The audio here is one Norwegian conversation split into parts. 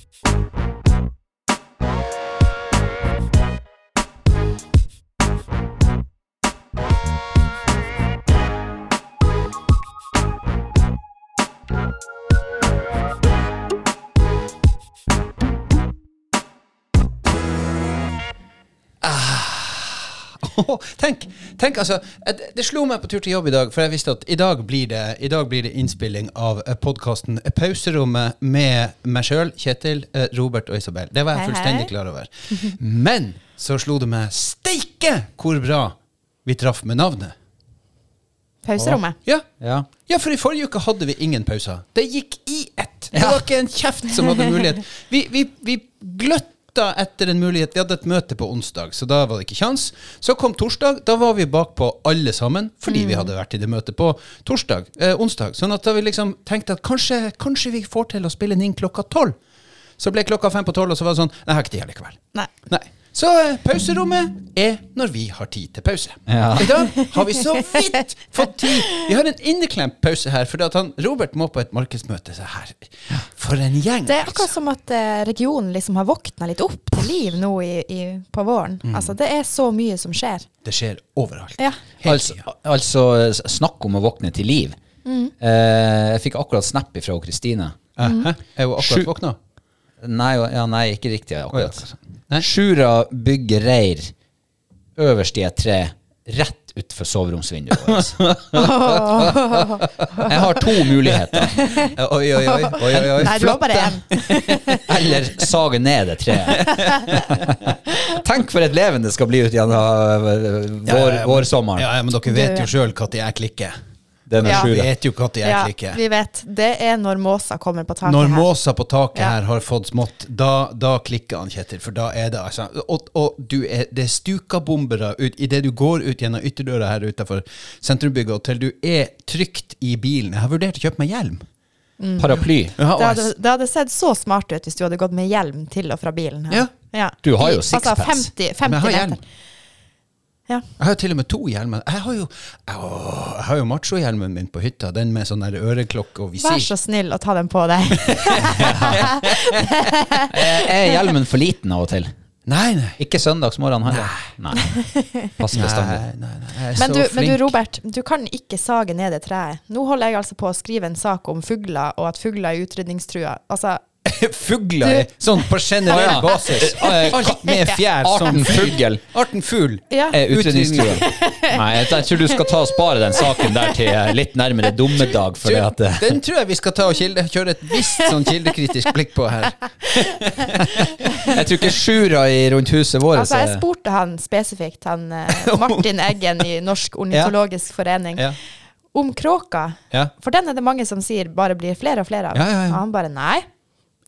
Thank you. tenk, tenk altså Det slo meg på tur til jobb i dag, for jeg visste at i dag blir det, i dag blir det innspilling av podkasten Pauserommet med meg sjøl, Kjetil, eh, Robert og Isabel. Det var jeg fullstendig klar over. Men så slo det meg steike hvor bra vi traff med navnet. Pauserommet. Ja, Ja. ja, for i forrige uke hadde vi ingen pauser. Det gikk i ett. Det var ikke en kjeft som hadde mulighet. Vi, vi, vi gløtta etter en mulighet. Vi hadde et møte på onsdag, så da var det ikke kjangs. Så kom torsdag. Da var vi bakpå alle sammen, fordi vi hadde vært i det møtet på torsdag, eh, onsdag. Sånn at da vi liksom tenkte at kanskje, kanskje vi får til å spille den inn klokka tolv. Så ble klokka fem på tolv, og så var det sånn Nei, jeg har ikke tid likevel. Nei. Nei. Så eh, pauserommet er når vi har tid til pause. Ja. I dag har vi så vidt fått tid. Vi har en inneklemt pause her, fordi han, Robert må på et markedsmøte. Så her, For en gjeng, Det er akkurat altså. som at eh, regionen liksom har våkna litt opp til liv nå i, i, på våren. Mm. Altså, det er så mye som skjer. Det skjer overalt. Ja. Altså, altså, snakk om å våkne til liv. Eh, jeg fikk akkurat snap fra Kristine. Hæ? Er hun akkurat våkna? Nei, ja, nei, ikke riktig akkurat. Nei. Sjura bygger reir øverst i et tre rett utenfor soveromsvinduet vårt. Jeg har to muligheter. Oi, oi, oi. oi, oi, oi. Nei, du har bare én. Eller sage ned det treet. Tenk for et leven det skal bli ut gjennom Ja, vår, ja, vårsommeren. Ja, ja, men dere vet jo sjøl når jeg klikker. Denne Ja. Vi vet jo når jeg Ja, klikke. vi vet. Det er når måsa kommer på taket Når her. måsa på taket Ja. her har fått smått, da, da klikker han, Kjetil. For da er det altså Og, og du er, det er stukabombere ut idet du går ut gjennom ytterdøra her utenfor sentrumsbygget, og til du er trygt i bilen. Jeg har vurdert å kjøpe meg hjelm. Paraply. Ja, Det hadde, det hadde sett så smart ut hvis du hadde gått med hjelm til og fra bilen. her. Ja. Du har jo sixpass. Altså sixpence. 50, Men jeg har hjelm. meter. Ja. Jeg har til og med to hjelmer. Jeg har jo, jeg har jo machohjelmen min på hytta, den med sånn øreklokke og visir. Vær så snill å ta den på deg. Er hjelmen for liten av og til? Nei, nei. Ikke søndagsmorgen heller? Nei. pass bestandig. Nei, nei, nei. Men du, men du. Robert, du kan ikke sage ned det treet. Nå holder jeg altså på å skrive en sak om fugler, og at fugler er utrydningstrua. Altså, Fugler Du- er sånn på generell ja. basis. Med fjær som Arten fugl Arten fugl. ja. er utrydningstrua. Nei, jeg, tror du skal ta og spare den saken der til eh, litt nærmere dommedag. For det at, eh, Den tror jeg vi skal ta og kilde, kjøre et visst sånn kildekritisk blikk på her. jeg tror ikke sjura i rundt huset vårt Altså, jeg er- spurte han spesifikt, han eh, Martin Eggen i Norsk ornitologisk forening, Ja. om kråka. Ja. For den er det mange som sier bare blir flere og flere av. Ja, ja, ja. Og han bare nei,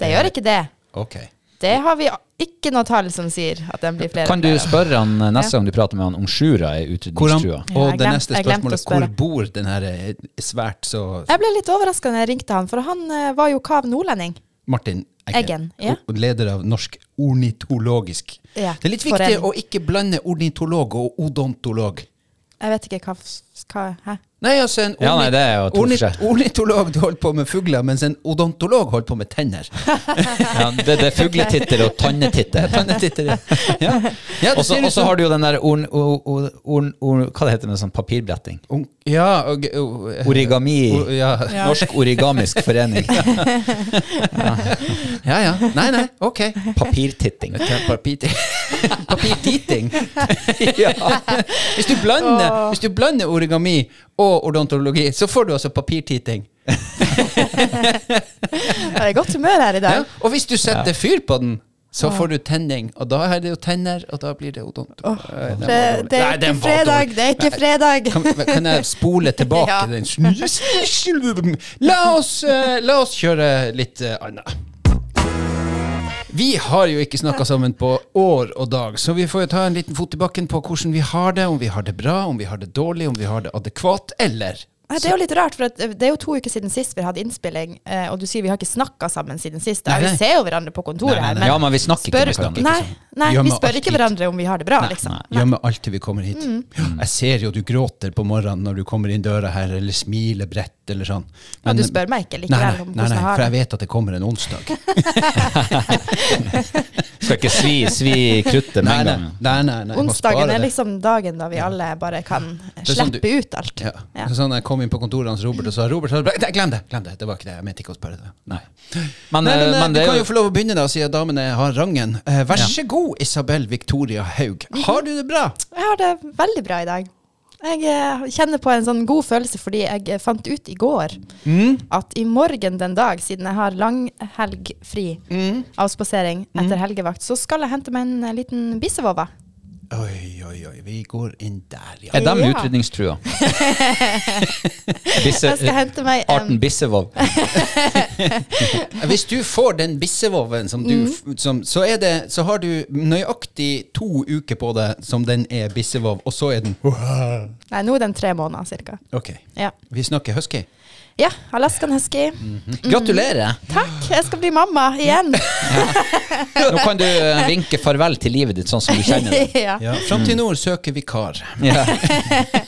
det gjør ikke det. Ok. Det har vi ikke noe tall som sier at den blir flere Kan du spørre han eh, neste gang du prater med han om sjura er han, utrydningstrua? Og det neste spørsmålet, hvor bor den her eh, svært så Jeg ble litt overraska da jeg ringte han, for han eh, var jo kav nordlending. Martin Eggen, Eggen, ja. leder av Norsk ornitologisk. Ja, Det er litt viktig å ikke blande ornitolog og odontolog. Jeg vet ikke hva, hva Hæ? Nei, altså en Ja, nei, det er jo ornit ornitolog du holder på med fugler, mens en odontolog holder på med tenner. Ja, det, det er fugletitter og tannetitter. Tannetitter, ja. ja. ja Og så har du jo den der orn, or, or, or, Hva det heter det med sånn papirbretting? Ung- Ja, og, uh, Origami. og- ja. Ja. Norsk origamisk forening. ja, ja. Nei, nei, ok. Papirtitting. Papirtitting? Ja. Hvis du blander, hvis du blander origami og odontologi, så får du altså papirtiting. Det er godt humør her i dag. Ja. Og hvis du setter fyr på den, så får du tenning. Og da er det jo tenner, og da blir det odont. Var Det, det er ikke var fredag, det er ikke fredag. Kan, kan jeg spole tilbake Ja. den? La oss, eh, la oss kjøre litt uh, annet. Vi har jo ikke snakka sammen på år og dag, så vi får jo ta en liten fot i bakken på hvordan vi har det. Om vi har det bra, om vi har det dårlig, om vi har det adekvat, eller det er jo litt rart, for eh, det er jo to uker siden sist vi hadde innspilling, eh, og du sier vi har ikke snakka sammen siden sist. Nei, nei. vi ser jo hverandre på kontoret Nei, nei, her, nei. men Ja, men vi snakker ikke med hverandre. Nei, nei vi spør ikke hverandre om vi har det bra, Nei, liksom. nei. Gjemmer alt til vi kommer hit. Mm. Jeg ser jo du gråter på morgenen når du kommer inn døra her, eller smiler bredt, eller sånn. Men du spør meg ikke likevel om hvordan jeg har det for jeg vet at det kommer en onsdag. Skal ikke svi, svi kruttet med en gang. nei, nei, nei, Onsdagen er liksom dagen da vi alle bare kan slippe sånn slippe ut alt. Ja. Ja. Så Sånn, jeg kom inn på kontoret hans Robert og sa Robert, Nei, glem det! glem det, Det var ikke det. Jeg mente ikke å spørre det. Nei. Men, Nei, men, eh, eh, men du det kan jo få lov å begynne, da, siden damene har rangen. Eh, vær så god, Isabel Victoria Haug. Har du det bra? Jeg har det veldig bra i dag. Jeg eh, kjenner på en sånn god følelse fordi jeg eh, fant ut i går Mm. at i morgen den dag, siden jeg har langhelgfri Mm. avspasering etter helgevakt, så skal jeg hente meg en eh, liten bissevåva. Oi, oi, oi. Vi går inn der, ja. Er de Ja. utrydningstrua? Bisse, Jeg skal hente meg arten en bissevov. Hvis du får den bissevoven, som du, mm. som, så, er det, så har du nøyaktig to uker på deg som den er bissevov, og så er den Nei, nå er den tre måneder cirka. Ok. Ja. Vi snakker husky. Ja, Alaskan husky. Gratulerer! Takk, jeg skal bli mamma igjen. Nå kan du eh, vinke farvel til livet ditt sånn som du kjenner det. ja. Ja. Fram til nord søker vikar. Ja.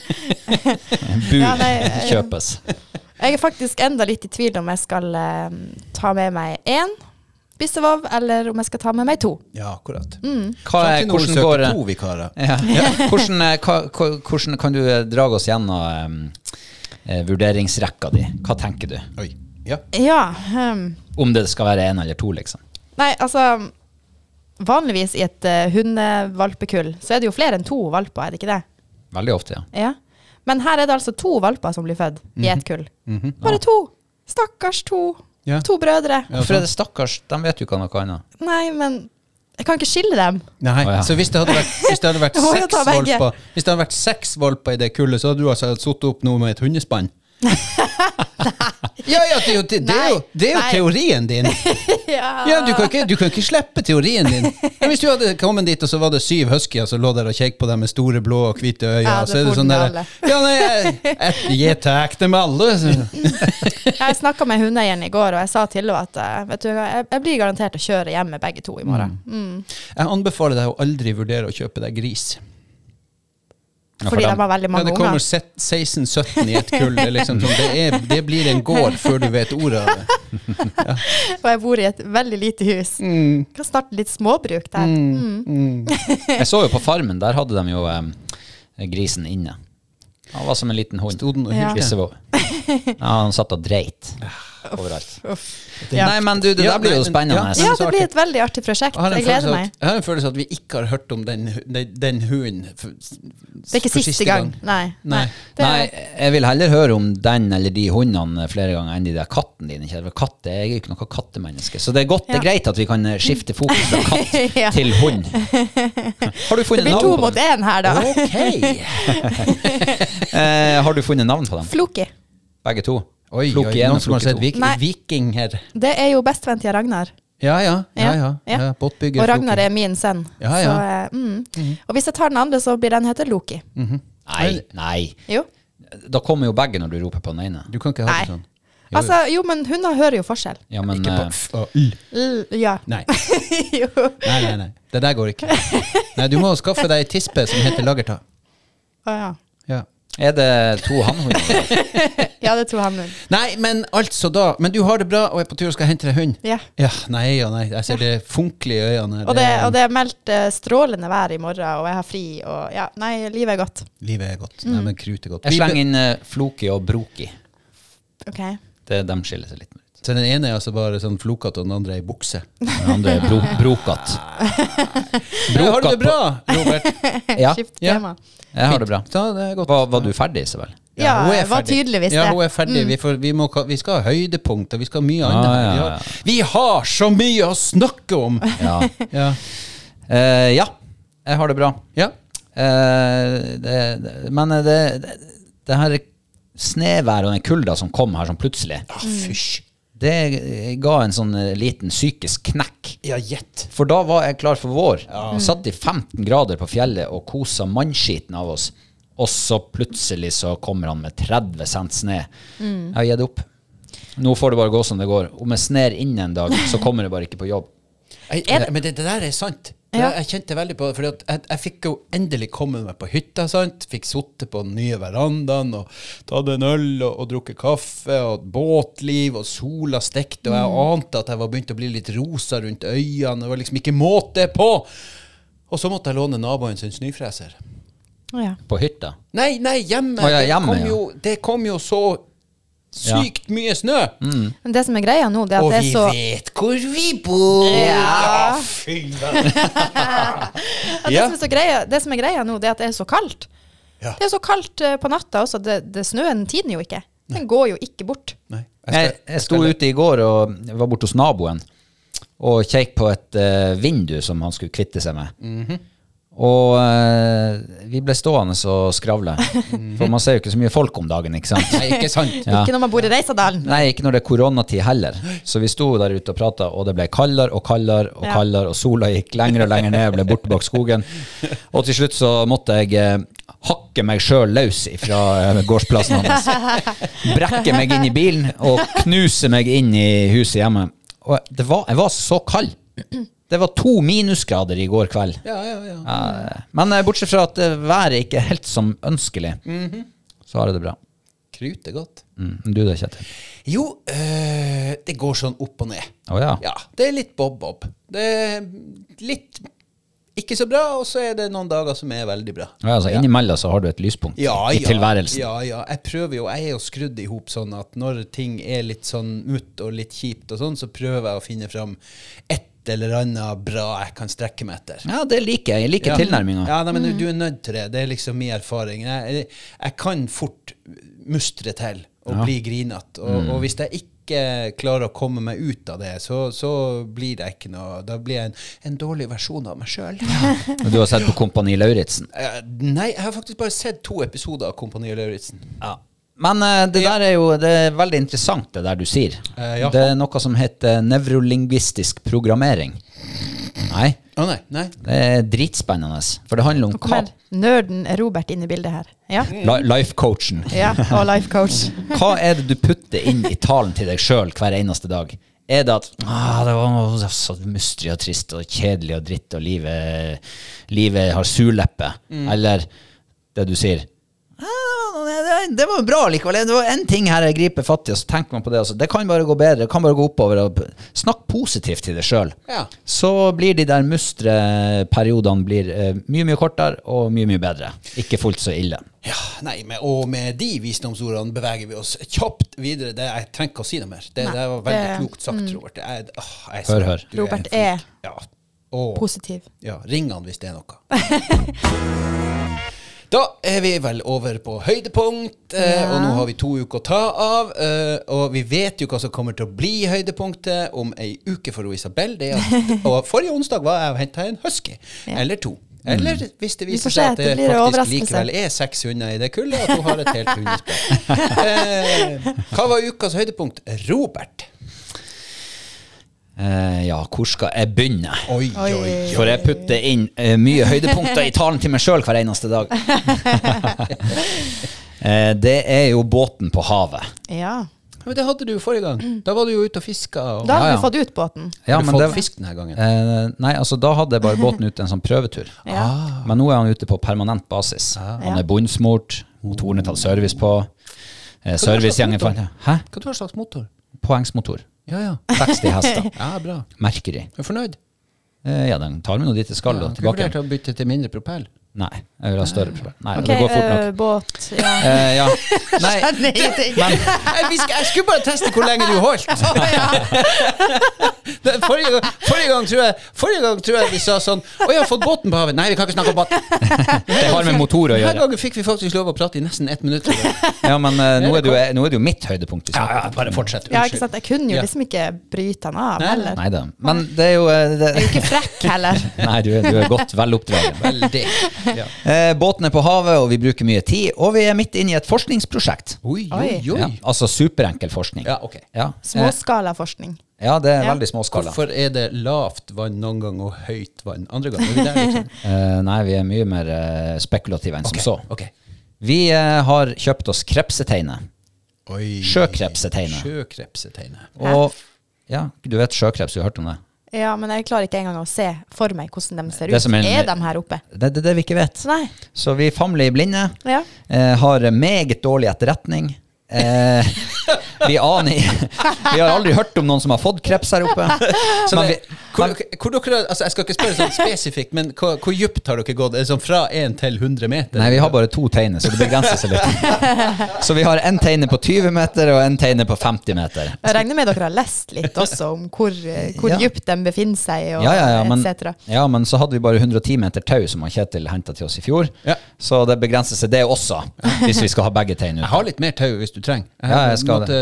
Bur Ja, nei, eh, kjøpes. Jeg er faktisk enda litt i tvil om jeg skal uh, ta med meg én bissevov, eller om jeg skal ta med meg to. Ja, akkurat. Mm. Hva er, hvordan går det? to vikarer. Ja. Hvordan, hva, hvordan kan du dra oss gjennom eh, vurderingsrekka di? Hva tenker du? Oi. Ja. Ja. um, Om det skal være én eller to, liksom? nei, altså Vanligvis i et uh, hundevalpekull så er det jo flere enn to valper, er det ikke det? Veldig ofte, ja. Ja. Men her er det altså to valper som blir født i ett kull. Bare to. Stakkars to. Ja. To brødre. Ja, Hvorfor er det stakkars? De vet jo ikke noe annet. Nei, men jeg kan ikke skille dem. Nei, oh, ja. så hvis det hadde vært, hvis det hadde vært seks valper Hvis det hadde vært seks valper i det kullet, så hadde du altså satt opp noe med et hundespann? ja, ja, det er jo, det, det er jo, det er jo teorien din. Ja. Ja, du kan, ikke, du kan ikke slippe teorien din. Men hvis du hadde kommet dit, og så var det syv huskyer som lå der og kjekk på deg med store blå og hvite øyne, Ja, så er det sånn får der Ja, nei, jeg, tar med alle. Jeg snakka med hundeeieren i går, og jeg sa til henne at eh, vet du, jeg, jeg blir garantert å kjøre hjem med begge to i morgen. Mm. Jeg anbefaler deg å aldri vurdere å kjøpe deg gris. Ja, for Fordi de det var veldig Ja, det kommer 16-17 i et kull. Det, liksom sånn, det, er, det blir en gård før du vet ordet av det. Og jeg bor i et veldig lite hus. Mm. Kan starte litt småbruk der. Mm. Jeg så jo på Farmen, der hadde de jo eh, grisen inne. Han var som en liten hund. Sto den og Ja. Ja, han satt og dreit overalt. Uff. Ja. Nei, men du, det Ja, der blir jo spennende. ja. Ja, det blir et veldig artig prosjekt. Jeg gleder meg. at, jeg har en følelse at vi ikke har hørt om den, den, den hunden for, Det er ikke siste gang. Nei. Nei. Det, Nei, jeg vil heller høre om den eller de hundene flere ganger enn de der kattene dine. Katt, jeg er jo ikke noe kattemenneske. Så det er godt, det er greit at vi kan eh, skifte fokus fra katt Ja. til hund. Har du det blir to mot én her, da. Eh, har du funnet navn på dem? Floki. Begge to? Oi, oi, noen som har sett vik, Nei. viking her. Det er jo bestevenn til Ragnar. Ja, ja. ja, ja, Ja. Båtbygger Og Ragnar Floki. er min sønn. Ja, ja. Så, eh, mm. Og hvis jeg tar den andre, så blir den heter Loki. Nei, nei. Jo. Da kommer jo begge når du roper på den ene. Du kan ikke ha Nei. det sånn. Jo, Altså, jo, men hunder hører jo forskjell. Ja, men Ikke på eh, f og l. L ja. Nei. jo. nei, nei, nei. Det der går ikke. Nei, Du må skaffe deg ei tispe som heter Lagertad. Å, ja. Ja. er det to hannhunder? ja, det han min. Nei, men altså da Men du har det bra og er på tur og skal hente deg hund? Ja. Ja, nei og nei. Jeg ser det funkler i øynene. her. Og det, og det er meldt eh, strålende vær i morgen, og jeg har fri, og ja, nei, livet er godt. Livet er godt. Nei, men krutet er godt. Jeg slenger inn eh, Floki og Broki. Ok. Det, de skiller seg litt ut. Så den ene er altså bare sånn flokete, og den andre er i bukse. Den andre er bro, brokat. Ja, har du det bra, Robert? Ja, Skift Ja. tema. jeg har det bra. Ja, det er godt. Var, var du ferdig, Isabel? Ja, hun er var tydeligvis Ja, det. Mm. hun er ferdig. Vi, får, vi, må, vi skal ha høydepunkt, og vi skal ha mye Ah, annet. ja, Vi, ja. har, vi har så mye å snakke om! Ja. Ja. Eh, ja, jeg har det bra. ja. Uh, det, det, men det, det, det her sneværet og den kulda som kom her sånn plutselig, Ah, Fysj. Det ga en sånn eh, liten psykisk knekk. Ja, gjett. For da var jeg klar for vår. Satt i 15 grader på fjellet og kosa mannskiten av oss. og så plutselig så kommer han med 30 cent sne. Jeg har gitt opp. Nå får det bare gå som det går. Om jeg sner inn en dag, så kommer jeg bare ikke på jobb. Jeg, men det, det der er sant. Ja. Jeg, jeg kjente veldig på det. For jeg, jeg fikk jo endelig komme meg på hytta. sant? Fikk sittet på den nye verandaen og tatt en øl og, og drukket kaffe. Og båtliv, og sola stekte. Og jeg ante at jeg var begynt å bli litt rosa rundt øynene. Det var liksom ikke måte på! Og så måtte jeg låne naboen sin snøfreser. Ja. På hytta. Nei, nei, hjemme! Oh, ja, hjemme, det, kom ja. jo, det kom jo så sykt mye snø! Men det som er greia nå, det er Og at det vi er så vet hvor vi bor! Ja. fy. Ja, det, Ja. som er greia, det som er greia nå, det er at det er så kaldt. Ja. Det er så kaldt eh, på natta også. Det, det Snøen tiner jo ikke. Den går jo ikke bort. Nei, Jeg, jeg sto ute i går og var borte hos naboen og kjekk på et uh, vindu som han skulle kvitte seg med. Og eh, vi ble stående og skravle. For man ser jo ikke så mye folk om dagen, ikke sant? Nei, ikke sant? Ja. Ikke når man bor i Reisadalen. Nei, ikke når det er koronatid heller. Så vi sto der ute og prata, og det ble kaldere og kaldere og kaldere, og sola gikk lenger og lenger ned, ble borte bak skogen. Og til slutt så måtte jeg eh, hakke meg sjøl løs fra eh, gårdsplassen hans. Brekke meg inn i bilen og knuse meg inn i huset hjemme. Og det var, jeg var så kald. Det var to minusgrader i går kveld. Ja, ja, ja. Men eh, bortsett fra at eh, været ikke er helt som ønskelig, så har jeg det bra. Krut er godt. Mm. Du da, Kjetil? Jo, øh, det går sånn opp og ned. Oh, ja. Ja, det er litt bob-bob. Det er litt ikke så bra, og så er det noen dager som er veldig bra. Ja, altså, Innimellom så har du et lyspunkt Ja, i ja, tilværelsen. Ja, ja. Jeg prøver jo, jeg er jo skrudd i hop sånn at når ting er litt sånn mutt og litt kjipt og sånn, så prøver jeg å finne fram et eller annet bra jeg kan strekke meg etter. Ja, det liker jeg. Jeg liker Ja. tilnærminga. Ja, nei, men du er nødt til det. Det er liksom min erfaring. Jeg, jeg, kan fort mustre til og bli grinete. Og, Mm. og hvis jeg ikke klarer å komme meg ut av det, så, så blir det ikke noe Da blir jeg en, en dårlig versjon av meg sjøl. Og Du har sett på Kompani Lauritzen. nei, jeg har faktisk bare sett to episoder av Kompani Lauritzen. Ja. Men eh, det der er jo det er veldig interessant, det der du sier. Eh, ja. Det er noe som heter nevrolingvistisk programmering. Nei, Oh, nei, nei. det er dritspennende. For det handler om hva nerden Robert inn i bildet her. Ja, Life-coachen. ja og life coach. Hva er det du putter inn i talen til deg sjøl hver eneste dag? Er det at ah, det var så mustrig og trist og kjedelig og dritt, og livet, livet har surleppe? Eller det du sier det- Det var bra likevel. Det var én ting her jeg griper fatt i, og så tenker man på det. Altså. det kan bare gå bedre. Det kan bare gå oppover. Og snakk positivt til deg sjøl. Ja. Så blir de der mustreperiodene blir, eh, mye, mye kortere og mye, mye bedre. Ikke fullt så ille. Ja, nei, med, og med de visdomsordene beveger vi oss kjapt videre. Det, jeg trenger ikke å si noe mer. Det, det var veldig det- klokt sagt, Robert. Jeg, åh, jeg er Hør, hør. du Robert en er ja. Og, Positiv. ja, ring han hvis det er noe. Da er vi vel over på høydepunkt, eh, Ja. og nå har vi to uker å ta av. Eh, og vi vet jo hva som kommer til å bli høydepunktet om ei uke for Isabel. Det at, og forrige onsdag var jeg og henta en husky. Ja. Eller to. Eller hvis det viser seg at det, det faktisk likevel er seks hunder i det kullet, at hun har et helt hundesprell. Eh, hva var ukas høydepunkt? Robert. Eh, ja, hvor skal jeg begynne? Oi, oi, Oi. For jeg putter inn eh, mye høydepunkter i talen til meg sjøl hver eneste dag. Eh, det er jo båten på havet. Ja. Men det hadde du jo forrige gang. Da var du jo ute og fiska. Og... Da har Ja, ja. du fått ut båten. Ja, du men det- fisk denne gangen? Eh, nei, altså da hadde jeg bare båten ute en sånn prøvetur. Ja. Men nå er han ute på permanent basis. Han er bunnsmurt, motoren er tatt service på. Eh, Servicegjengen Hæ? Hva du har slags motor? Poengsmotor. Ja, ja. 60 hester. Ja, bra. Merkelig. Er du fornøyd? Eh, ja, den tar med nå dit det skal, Ja, og tilbake. vurdert å bytte til mindre propell? Nei, jeg vil ha større problem. Nei, Ok, det går fort nok. Uh, båt. Ja. Uh, ja. Nei, Jeg, jeg skulle bare teste hvor lenge du holdt. Forrige, forrige, gang tror jeg, forrige gang tror jeg vi sa sånn Å, jeg har fått båten på havet. Nei, vi kan ikke snakke om båten. det har med motor å Denne gjøre. gangen fikk vi faktisk lov å prate i nesten ett minutt. Ja, men uh, nå, er det jo, nå er det jo mitt høydepunkt. Ja, ja, bare fortsett. Ja, ikke sant? Jeg kunne jo liksom ikke bryte han av Nei, heller. Nei da. Men det er jo det, Jeg er jo ikke frekk heller. Nei, du, er- du er godt veloppdragen. Veldig. Ja. Eh, båten er på havet, og vi bruker mye tid. Og vi er midt inne i et forskningsprosjekt. Oi, oi, Oi. Ja, altså superenkel forskning. Ja, ok. Ja, eh, Småskalaforskning. ja det er Ja. veldig småskala. Hvorfor er det lavt vann noen gang og høyt vann andre gang? Er vi der, liksom? Eh, nei, vi er mye mer eh, spekulative enn som så. Okay. Vi eh, har kjøpt oss krepseteine. Oi. Sjøkrepseteine. Sjøkrepseteine. Og ja, du vet sjøkreps, du har hørt om det? Ja, men jeg klarer ikke engang å se for meg hvordan de ser ut. Er, er Er, de her oppe? Det er det, det vi ikke vet. Nei. Så vi famler i blinde. Ja. Eh, har meget dårlig etterretning. Eh, vi aner Vi har aldri hørt om noen som har fått kreps her oppe. Så vi, hvor, hvor dere, altså jeg skal ikke spørre sånn spesifikt, men hvor, hvor dypt har dere gått? Sånn fra 1 til 100 meter? nei, vi har bare to teiner, så det begrenser seg litt. Så vi har en teine på 20 meter og en teine på 50 meter. Jeg regner med dere har lest litt også om hvor, hvor Ja. dypt de befinner seg, og Ja, ja, ja, men, ja, men så hadde vi bare 110 meter tau som han Kjetil henta til oss i fjor. Ja. Så det begrenser seg det også, hvis vi skal ha begge tein Jeg har litt mer tau hvis du trenger. Jeg, Ja, jeg måtte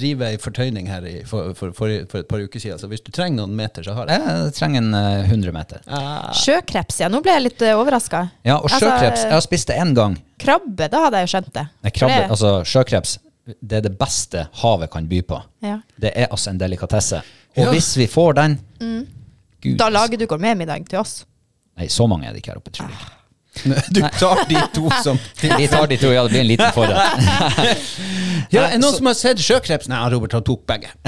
rive ei fortøyning her i, for, for, for, for et par uker siden, så hvis du trenger noen meter, så har jeg. Jeg trenger en eh, 100 meter. Ah. Sjøkreps, ja. Nå ble jeg litt uh, overraska. Ja, og sjøkreps. Jeg har spist det én gang. krabbe, da hadde jeg jo skjønt det. Nei, krabbe, det- altså sjøkreps, det er det beste havet kan by på. ja. Det er altså en delikatesse. Og Ja. hvis vi får den Gud, Da lager du gourmetmiddag til oss. Nei, så mange er det ikke her oppe, tror jeg ikke. Du tar de to som Vi tar de to, ja, det blir en liten forrett. Ja, er det noen som har sett sjøkreps? Nei, Robert han tok begge.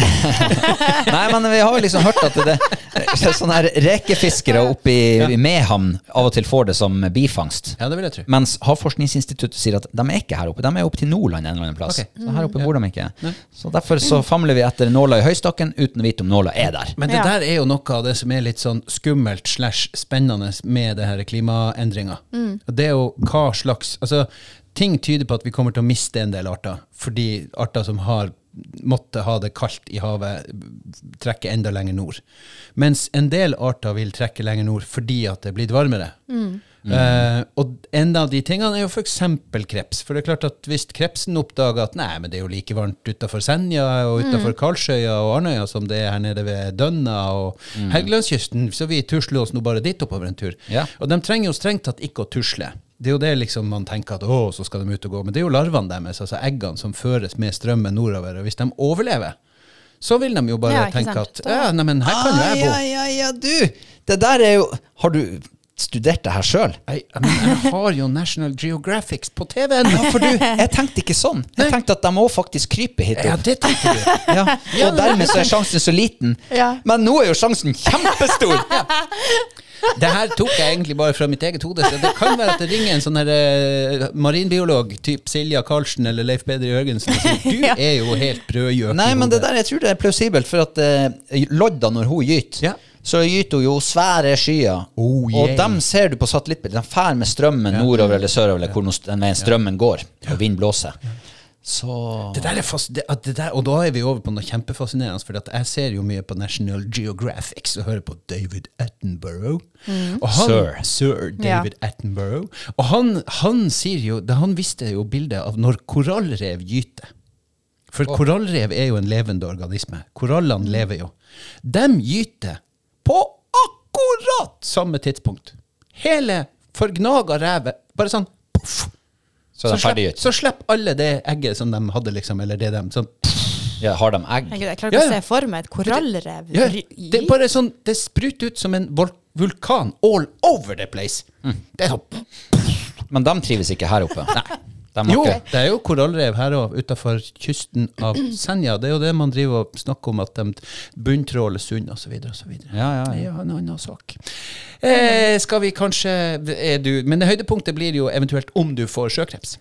Nei, men vi har jo liksom hørt at det, det sånne her rekefiskere oppe i, i Mehamn av og til får det som bifangst. Ja, det vil jeg tro. Mens Havforskningsinstituttet sier at de er ikke her oppe, de er oppe til Nordland en eller annen plass. Okay. Så her oppe bor de ikke. Så derfor så famler vi etter nåla i høystakken uten å vite om nåla er der. Men det Ja. der er jo noe av det som er litt sånn skummelt slash spennende med det her klimaendringa. Og Det er jo hva slags Altså, ting tyder på at vi kommer til å miste en del arter, fordi arter som har måtte ha det kaldt i havet, trekker enda lenger nord. Mens en del arter vil trekke lenger nord fordi at det er blitt varmere. Eh, og en av de tingene er jo f.eks. kreps. For det er klart at hvis krepsen oppdager at nei, men det er jo like varmt utafor Senja og utafor Karlsøya og Arnøya som det er her nede ved Dønna og Helgelandskysten, så vi tusler oss nå bare dit oppover en tur. Ja. Og de trenger jo strengt tatt ikke å tusle. Det er jo det liksom man tenker at å, så skal de ut og gå. Men det er jo larvene deres, altså eggene, som føres med strømmen nordover. Og hvis de overlever, så vil de jo bare Ja, tenke sant. at ja, nei, men her kan jo jeg bo. Ja, ja, ja, du! Det der er jo Har du studert det her sjøl? Jeg, jeg har jo National Geographics på TV-en! Ja, for du, jeg tenkte ikke sånn. Jeg tenkte at de må faktisk krype hit Ja, det tenkte du. Ja, og dermed så er sjansen så liten. Ja. Men nå er jo sjansen kjempestor! Det her tok jeg egentlig bare fra mitt eget hode. Så det kan være at det ringer en sånn her eh, marinbiolog, typ Silja Karlsen eller Leif Peder Jørgensen, og sier du Ja. er jo helt brødgjøk. Nei, men det der, jeg tror det er plausibelt, for at eh, Lodda, når hun gyter, Ja. Så gyter hun jo svære skyer. Oh, Og dem ser du på satellittbildet. De fær med strømmen nordover eller sørover, eller hvor den veien strømmen går, og vind blåser. Så Det der er fast, det, det der, og da er vi over på noe kjempefascinerende, for jeg ser jo mye på National Geographic og hører på David Attenborough. Og han, Sir. Sir David Attenborough. Og han, han sier jo, han visste jo bildet av når korallrev gyter. For korallrev er jo en levende organisme. Korallene lever jo. De gyter akkurat samme tidspunkt. Hele forgnaga revet. Bare sånn poff. Så så, slipp- så slipper alle det egget som de hadde, liksom, eller det de sånn, Ja, har de egg? Herregud, jeg klarer Ja, ikke å se for meg et korallrev. ja, Det er bare sånn, det spruter ut som en vulkan all over the place. Mm. Det er sånn, Men de trives ikke her oppe. Nei. De jo, ikke- det er jo korallrev her òg, utafor kysten av Senja. Det er jo det man driver og snakker om, at de bunntråler sund osv. osv. Ja, ja, ja. Er en annen sak. Eh, skal vi kanskje er du, Men det høydepunktet blir jo eventuelt om du får sjøkreps.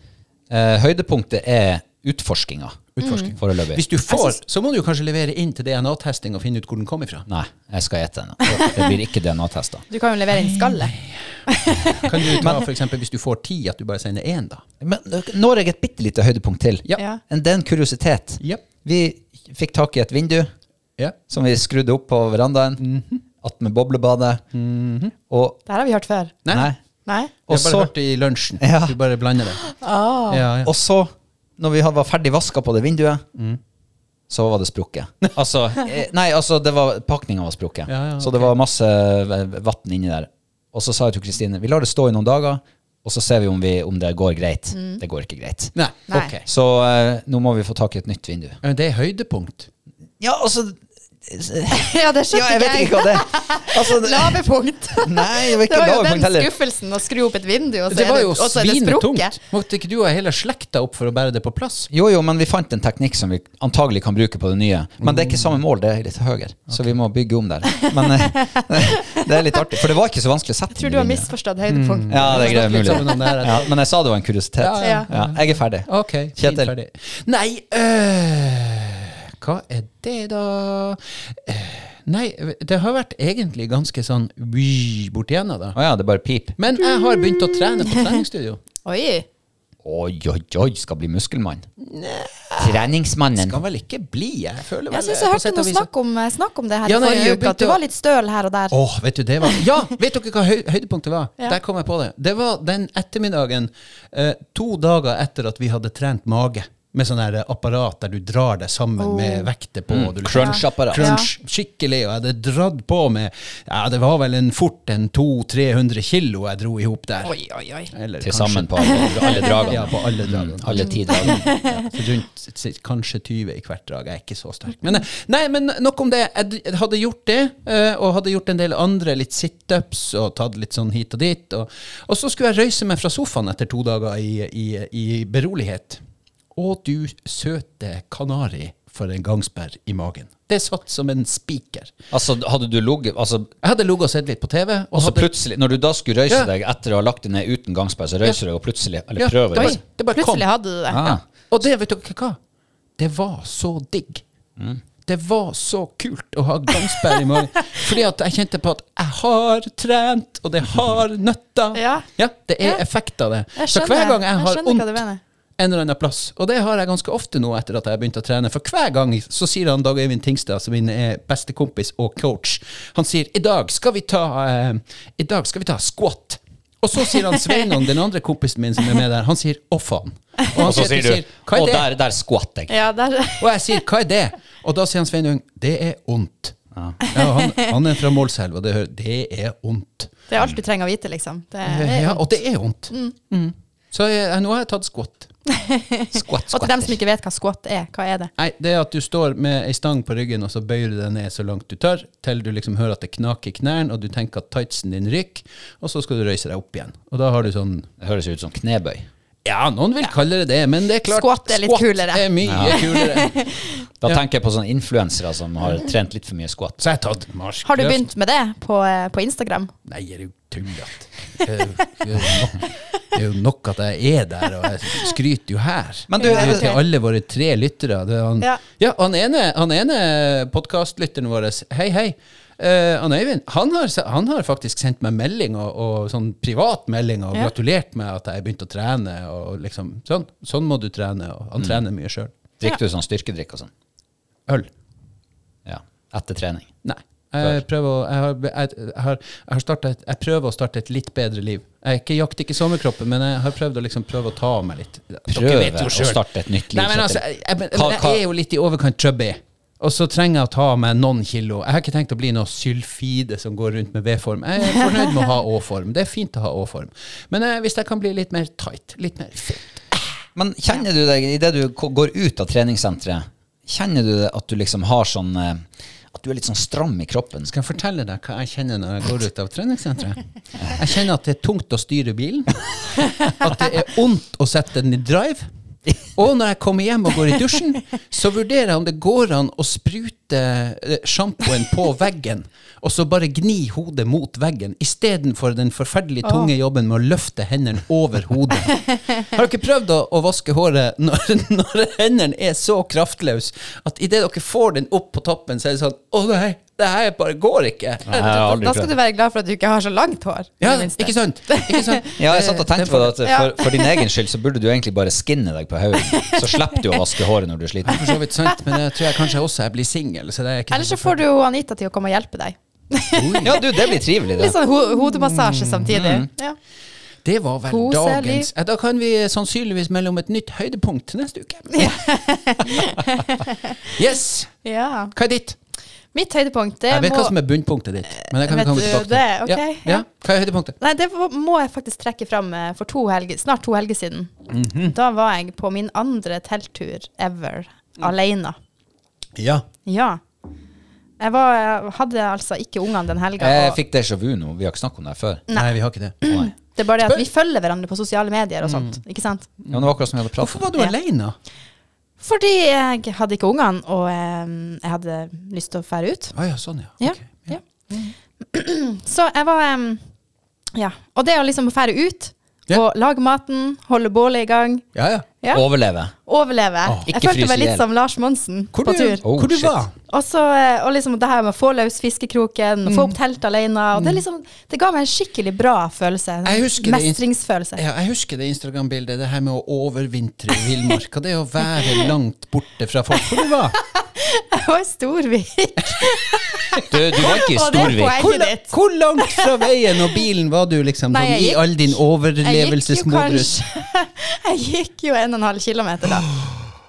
Eh, høydepunktet er utforskinga. Utforsking. Foreløpig. Hvis du får, så må du jo kanskje levere inn til DNA-testing og finne ut hvor den kom ifra. Nei, jeg skal ete den. Det blir ikke DNA-tester. Du kan jo levere inn skallet. Kan du ta eksempel, hvis du får ti, at du bare sender én, da? Men når jeg et bitte lite høydepunkt til. Ja. Det er en kuriositet. Ja. Vi fikk tak i et vindu Ja. som vi skrudde opp på verandaen. Attmed boblebadet. Og Det her har vi hørt før. Nei. Nei. Nei? Jeg har bare så, hørt det i lunsjen. Ja. Du bare blander det. Ah. Ja, ja. og så, når vi var ferdig vaska på det vinduet, så var det sprukket. Altså, eh, nei, altså, det var, pakninga var sprukket. Ja, ja, Så det var masse vann inni der. Og så sa jeg til Kristine vi lar det stå i noen dager, og så ser vi om, vi, om det går greit. Det går ikke greit. Nei, Nei. ok. Så uh, nå må vi få tak i et nytt vindu. Men Det er høydepunkt. Ja, altså Ja, det Ja, jeg vet ikke hva det. Altså, det- Lave punkt. Nei, det var Det var jo lave den punkt heller. skuffelsen å skru opp et vindu, og så Det er var det, jo er det svinetungt. Måtte ikke du ha hele slekta opp for å bære det på plass? Jo, jo, men vi fant en teknikk som vi antagelig kan bruke på det nye. Men det er ikke samme mål, det er litt høyere. Så vi må bygge om der. Men eh, det er litt artig, for det var ikke så vanskelig å sette Jeg tror du har misforstått høydepunkt. Ja, det er greit, mulig. Ja, men jeg sa det var en kuriositet. Ja, ja. Ja, jeg er ferdig. Ok, Kjetil. ferdig. Nei, øh, hva er det da? Eh, nei, det har vært egentlig ganske sånn bort borti igjennom da. Å ja, det er bare pip. Men jeg har begynt å trene på treningsstudio. Oi. Oi, oi, oi, skal bli muskelmann. Treningsmannen. Skal vel ikke bli, jeg føler vel Jeg syns jeg hørte noe snakk om, snakk om det her Ja, nei, forrige uke, at du var litt støl her og der. Åh, vet du, det var Ja, vet dere hva høy, høydepunktet var? Ja. Der kom jeg på det. Det var den ettermiddagen eh, to dager etter at vi hadde trent mage. Med sånn her apparat der du drar deg sammen Oh. med vekter på. Mm, liksom- Crunch-apparat. Crunch, skikkelig. Og jeg hadde dratt på med Ja, det var vel en fort en 200-300 kilo jeg dro i hop der. Oi, oi, oi. Eller Til kanskje- sammen på alle, alle dragene. Ja, på alle dragene. Mm, alle ti dragene. Ja, så rundt kanskje 20 i hvert drag. Jeg er ikke så sterk. Men, eh, nei, men nok om det. Jeg hadde gjort det, eh, og hadde gjort en del andre, litt situps og tatt litt sånn hit og dit. Og, og så skulle jeg røyse meg fra sofaen etter to dager i, i, i berolighet. Å, du søte kanari for en gangsperr i magen. Det satt som en spiker. Altså, hadde du ligget altså, Jeg hadde ligget og sett litt på TV. Og så hadde- plutselig, når du da skulle røyse Ja. deg etter å ha lagt deg ned uten gangsperr, så røyser du deg og plutselig Eller Ja, prøver. det Bare, det bare kom. Plutselig hadde du det. Ah. Og det, vet dere hva? Det var så digg. Det var så kult å ha gangsperr i magen. Fordi at jeg kjente på at jeg har trent, og det har nøtta. Ja. det er Ja. effekt av det. Så hver gang jeg jeg har du vondt. En eller annen plass, og det har jeg ganske ofte nå etter at jeg har begynt å trene, for hver gang så sier han Dag Øyvind Tingstad, som min er bestekompis og coach, han sier i dag skal vi ta, eh, i dag skal vi ta squat. Og så sier han Sveinung, den andre kompisen min som er med der, han sier å faen. Og han Og så sier du er det? der, der skvatt jeg. Ja, der, Og jeg sier, hva er det? Og da sier han Sveinung, det er ondt. Ja. han, han er fra Målselv, og det, det er ondt. det er alt du trenger å vite, liksom. Det er, Ja, og det er ondt. Mm. Så jeg, nå har jeg tatt squat. Squat, og til dem som ikke vet hva squat er, hva er det? Nei, det er at du står med ei stang på ryggen, og så bøyer du deg ned så langt du tør, til du liksom hører at det knaker i knærne, og du tenker at tightsen din ryker, og så skal du røyse deg opp igjen. Og da har du sånn Det høres ut som knebøy. Ja, noen vil kalle det det, men det er klart Squat er litt kulere. er mye kulere. Da Ja. tenker jeg på sånne influensere som har trent litt for mye squat. Så jeg har tatt marskløft. Har du begynt med det på, eh, på Instagram? Nei, er du tullete? Det er jo- det er jo nok- det er jo nok at jeg er der, og jeg skryter jo her. Men du, Det er er jo til alle våre tre lyttere. Det er han, Ja. ja. han ene, han ene podkastlytteren vår, hei, hei. Eh, han Øyvind han har, han har faktisk sendt meg melding, og, og sånn privat melding, og Ja. gratulert meg at jeg begynte å trene. Og liksom, sånn, sånn må du trene. Og han trener mye sjøl. Drikker du sånn styrkedrikk og sånn? Øl. Ja. Etter trening. Nei. Jeg prøver, å- jeg, har, jeg, jeg, har, jeg, har et- jeg prøver å starte et litt bedre liv. Jeg ikke, jakter ikke sommerkroppen, men jeg har prøvd å liksom prøve å ta av meg litt. Prøve å starte et nytt liv. Nei, men altså, jeg, jeg, men Hva- jeg hva- er jo litt i overkant chubby. Og så trenger jeg å ta meg noen kilo. Jeg har ikke tenkt å bli noe sylfide som går rundt med V-form. Jeg er fornøyd med å ha Å-form. Det er fint å ha Å-form. Men eh, hvis jeg kan bli litt mer tight, litt mer fit Men kjenner du deg, idet du går ut av treningssenteret, kjenner du det at du liksom har sånn eh, At du er litt sånn stram i kroppen? Skal jeg fortelle deg hva jeg kjenner når jeg går ut av treningssenteret? Jeg kjenner at det er tungt å styre bilen. At det er vondt å sette den i drive. Og når jeg kommer hjem og går i dusjen, så vurderer jeg om det går an å sprute eh, sjampoen på veggen, og så bare gni hodet mot veggen, istedenfor den forferdelig tunge jobben med å løfte hendene over hodet. Har dere prøvd å, å vaske håret når, når hendene er så kraftløse at idet dere får den opp på toppen, så er det sånn Å nei, det her bare går ikke. Nei, Da skal du være glad for at du ikke har så langt hår. Ja, ikke sant? Ikke sant? Ja, jeg satt og tenkte på det at for, for din egen skyld så burde du egentlig bare skinne deg på hodet. Så slipper du å vaske håret når du er sliten. For så vidt sant, men jeg tror jeg kanskje også jeg blir singel. det er Eller så får du Anita til å komme og hjelpe deg. Ja, du, det blir trivelig, det. Litt sånn ho hodemassasje samtidig. Ja. Det var vel Koselig. dagens ja, Da kan vi sannsynligvis melde om et nytt høydepunkt neste uke. yes! ja. Hva er ditt? Mitt høydepunkt, det Jeg vet må hva som er bunnpunktet ditt. Men det kan vi Vet komme tilbake til. det? Ok, ja. ja. Hva er høydepunktet? Nei, det må- jeg faktisk trekke fram eh, for to helge, snart to helger siden. Mhm. Da var jeg på min andre telttur ever, Mm. alene. Ja. Ja. Jeg, var, jeg hadde altså ikke ungene den helga. Jeg og- fikk déjà vu nå. Vi har ikke snakket om det her før. Nei, vi har ikke det. Nei. Det er bare det at vi følger hverandre på sosiale medier og sånt. Ikke sant? Ja, det var akkurat som vi hadde pratet Hvorfor var du Ja. alene? Fordi jeg hadde ikke ungene, og eh, jeg hadde lyst til å fære ut. Ah, ja, sånn, ja. Ja, Ok. ja. Så jeg var em, Ja. Og det å liksom fære ut, Ja. og lage maten, holde bålet i gang, Ja, ja. Ja. Overleve. overleve. Oh. jeg ikke følte meg litt som Lars Monsen Hvor på du, tur. Oh, hvor du var? Og, så, eh, og liksom det her med å få løs fiskekroken, Mm. få opp telt alene. Og det, er liksom, det ga meg en skikkelig bra følelse. Jeg husker det Mestringsfølelse. Ja, jeg husker det Instagram-bildet, det her med å overvintre i villmarka. Det å være langt borte fra folk. Hvor du var Jeg var i Storvik. Du, du var ikke i Og det er Storvik. poenget. hvor, la- ditt. hvor langt fra veien og bilen var du, liksom? Nei, sånn, jeg I gikk- all din Jeg gikk jo overlevelsesmodus? kanskje Jeg gikk jo en og en halv kilometer da.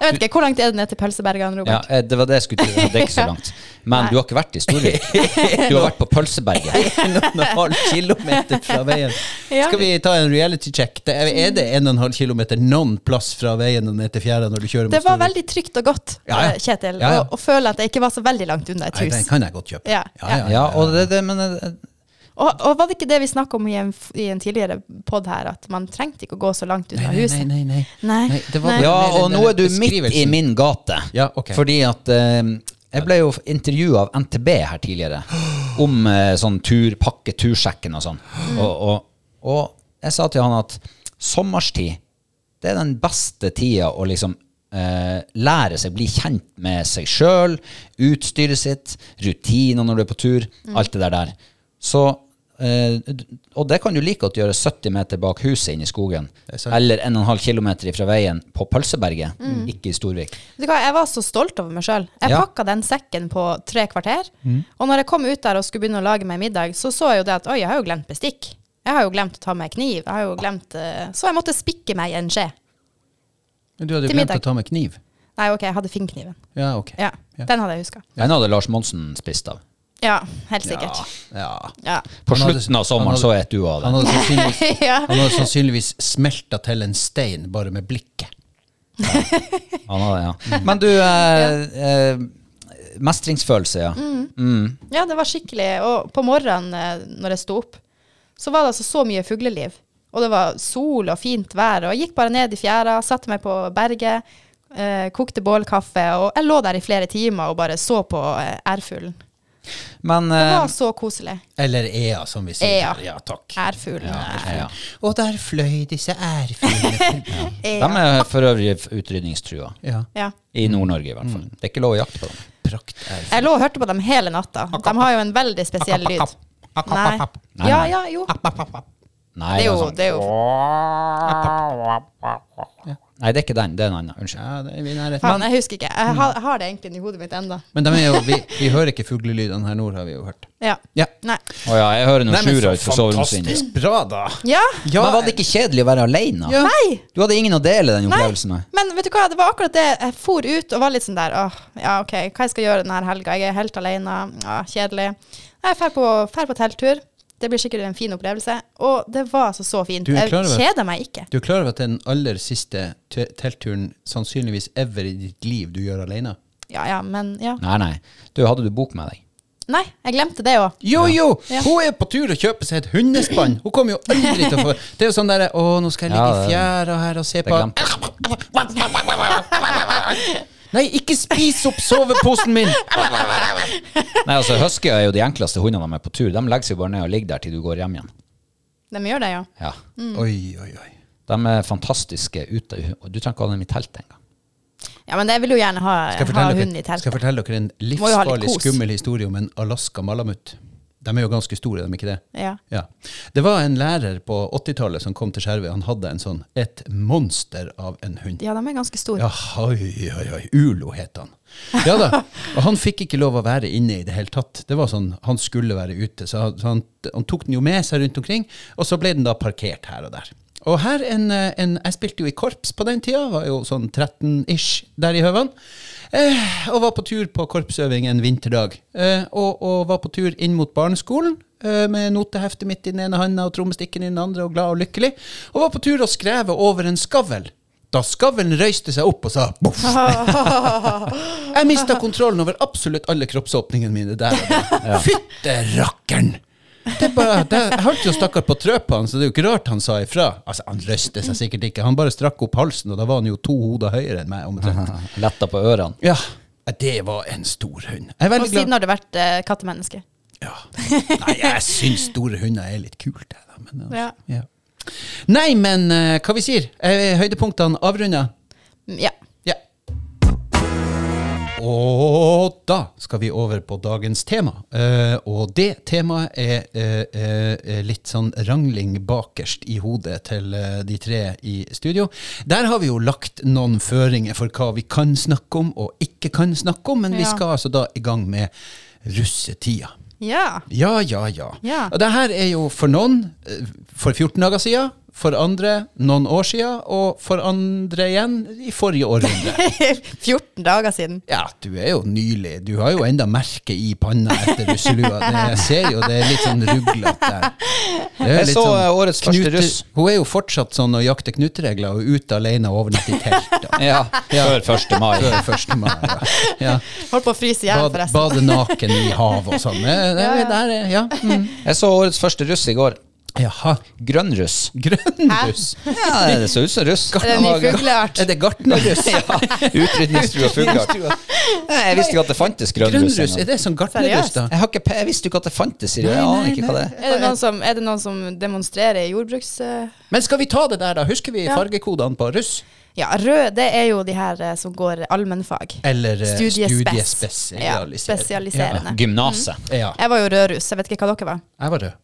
Jeg vet ikke, Hvor langt er det ned til Pølsebergene, Robert? Ja, det var det jeg skulle til. Det er ikke så langt. Men Nei. du har ikke vært i Storvik. Du har vært på Pølseberget. En og en halv kilometer fra veien. Ja. Skal vi ta en reality check? Det er, er det en og en halv kilometer noen plass fra veien og ned til fjæra når du kjører mot Det var veldig trygt og godt, Ja, ja. eh, Kjetil, Ja, ja. Å, føle at jeg ikke var så veldig langt unna et Nei, den hus. kan jeg godt kjøpe. Ja, ja. Ja, og det, det men eh, Og, og var det ikke det vi snakka om i en, i en tidligere pod her, at man trengte ikke å gå så langt ut Nei, nei, huset? nei, nei. Nei. Nei, det var Nei. Ja, og nå er du midt i min gate. Ja, ok. Fordi at eh, jeg ble jo intervjua av NTB her tidligere om uh, sånn tur, pakke tursjekken og sånn. Og, og, og jeg sa til han at sommerstid, det er den beste tida å liksom uh, lære seg, bli kjent med seg sjøl, utstyret sitt, rutiner når du er på tur, alt det der der. Så og det kan du like godt gjøre 70 meter bak huset inne i skogen. er. Eller 1,5 km fra veien på Pølseberget, ikke i Storvik. Du Jeg var så stolt over meg sjøl. Jeg Ja. pakka den sekken på tre kvarter. Og når jeg kom ut der og skulle begynne å lage meg middag, så så jeg jo det at oi, jeg har jo glemt bestikk. Jeg har jo glemt å ta med kniv. Jeg har jo glemt, uh, så jeg måtte spikke meg en skje. Men du hadde glemt middag. å ta med kniv. Nei, ok, jeg hadde finnkniven. Ja, ok. Ja, Ja. Den hadde jeg huska. Den hadde Lars Monsen spist av. Ja, helt sikkert. Ja. Ja. På hadde- slutten av sommeren hadde, så et du av Han det. hadde sannsynligvis, ja. han hadde sannsynligvis smelta til en stein bare med blikket. Han hadde, ja. Men du, eh, eh, mestringsfølelse, ja. Mm. ja, det var skikkelig. Og på morgenen eh, når jeg sto opp, så var det altså så mye fugleliv. Og det var sol og fint vær. Og jeg gikk bare ned i fjæra, satte meg på berget, eh, kokte bålkaffe. Og jeg lå der i flere timer og bare så på eh, ærfuglen. Men Det eh, var så koselig. Eller ea, som vi sier. Ea. Ja, takk. Ærfuglen. ja. Og der fløy disse ærfuglene. de er for øvrig utrydningstrua. ja. ja. I Nord-Norge, i hvert fall. Det er ikke lov å jakte på dem. Praktærfugl. Jeg lå og hørte på dem hele natta. De har jo en veldig spesiell lyd. Nei. Nei, Ja, ja, jo. Nei, Det er jo, altså. det er jo Nei, det er ikke den. Det er en annen. Unnskyld. Ja, det er. Faen, jeg husker ikke. Jeg har, har det egentlig i hodet mitt enda. Men er jo, vi, vi hører ikke fuglelydene her nord, har vi jo hørt. Ja. Ja. Nei. Å ja, jeg hører noen sjura så ut fra soveromsvinduet. fantastisk bra, da. Ja. Ja, Men var det ikke kjedelig å være alene? Ja. Nei. Du hadde ingen å dele den opplevelsen med? Men vet du hva, det var akkurat det. Jeg for ut og var litt sånn der åh, ja ok, hva jeg skal gjøre denne helga? Jeg er helt alene. Ja, kjedelig. Jeg drar på, på telttur. Det blir sikkert en fin opplevelse. Og det var altså så fint. Du er Jeg kjeder meg ikke. Du er klar over at den aller siste te- teltturen sannsynligvis ever i ditt liv du gjør alene? Ja ja, men ja. Nei, nei. Du, hadde du bok med deg? Nei, jeg glemte det òg. Jo, jo! Ja. Hun er på tur å kjøpe seg et hundespann. Hun kommer jo aldri til å få Det er jo sånn derre Å, nå skal jeg ligge i fjæra her og se Det på. Nei, ikke spis opp soveposen min! Nei, altså Huskyer er jo de enkleste hundene de er på tur. De legger seg bare ned og ligger der til du går hjem igjen. De gjør det, ja. Ja. Oi, oi, oi. De er fantastiske ute. Og du trenger ikke ha dem i teltet engang. Ja, men jeg vil jo gjerne ha, ha hund i teltet. skal jeg fortelle dere en livsfarlig, skummel historie om en Alaska malamut? De er jo ganske store, de er ikke det? Ja. Ja. Det var en lærer på 80-tallet som kom til Skjervøy. Han hadde en sånn, et monster av en hund. ja, de er ganske store. Ja, oi, oi, oi. Ulo het han. Ja da. Og han fikk ikke lov å være inne i det hele tatt. Det var sånn, Han skulle være ute, så han, han, tok den jo med seg rundt omkring, og så ble den da parkert her og der. Og her en, en Jeg spilte jo i korps på den tida, var jo sånn 13-ish der i høvene. Eh, og var på tur på korpsøving en vinterdag. Eh, og, og var på tur inn mot barneskolen eh, med noteheftet mitt i den ene handa og trommestikken i den andre, og glad og lykkelig. Og var på tur og skreve over en skavl da skavlen røyste seg opp og sa boff. Jeg mista kontrollen over absolutt alle kroppsåpningene mine der. Fytte rakkeren! Det er bare, det, jeg hørte jo stakkar på trø på han, så det er jo ikke rart han sa ifra. Altså, Han røste seg sikkert ikke, han bare strakk opp halsen, og da var han jo to hoder høyere enn meg. omtrent. Letta på ørene. Ja, det var en stor hund. Jeg er Og veldig glad siden har du vært uh, kattemenneske. ja. Nei, jeg syns store hunder er litt kult, jeg, da. Men, altså, Ja. ja. Nei, men uh, hva vi sier? Er høydepunktene avrunda? Ja. Ja. Og da skal vi over på dagens tema. Eh, og det temaet er eh, eh, litt sånn rangling bakerst i hodet til eh, de tre i studio. Der har vi jo lagt noen føringer for hva vi kan snakke om og ikke kan snakke om, men vi skal altså da i gang med russetida. Ja. Ja, ja, ja. Ja. Og det her er jo for noen eh, for 14 dager siden, for andre noen år siden, og for andre igjen i forrige århundre. 14 dager siden. Ja, du er jo nylig. Du har jo enda merke i panna etter russelua. Det, jeg ser jo det er litt sånn ruglete der. Jeg så sånn så, eh, årets første russ. Hun er jo fortsatt sånn å jakte knuteregler og ute alene og overnatte i telt. Ja, Ja, før 1. mai. Før 1. mai. Ja. ja. Holdt på å fryse i hjel, forresten. bade naken i havet og sånn. Ja, ja. Der er, ja. Mm. Jeg så årets første russ i går. Jaha. Grønn russ. Grønn russ. Ja, det så ut som russ. Er det ny fugleart? Er det gartnerruss? Ja, Utrydningstrua fugleart. Jeg visste ikke at det fantes grønn russ. Grønnruss, er det sånn gartnerruss, da? Jeg, har ikke, jeg visste ikke at det fantes. Jeg aner ikke hva det er. Er det noen som, det noen som demonstrerer jordbruks... eh, Men skal vi ta det der, da? Husker vi fargekodene på russ? Ja, rød, det er jo de her eh, som går allmennfag. Eller studiespesialiserende. Studiespes. studiespesialisering? Ja, spesialiserende. Gymnaset. Mm. ja. Jeg var jo rødruss, jeg vet ikke hva dere var. Jeg var rød.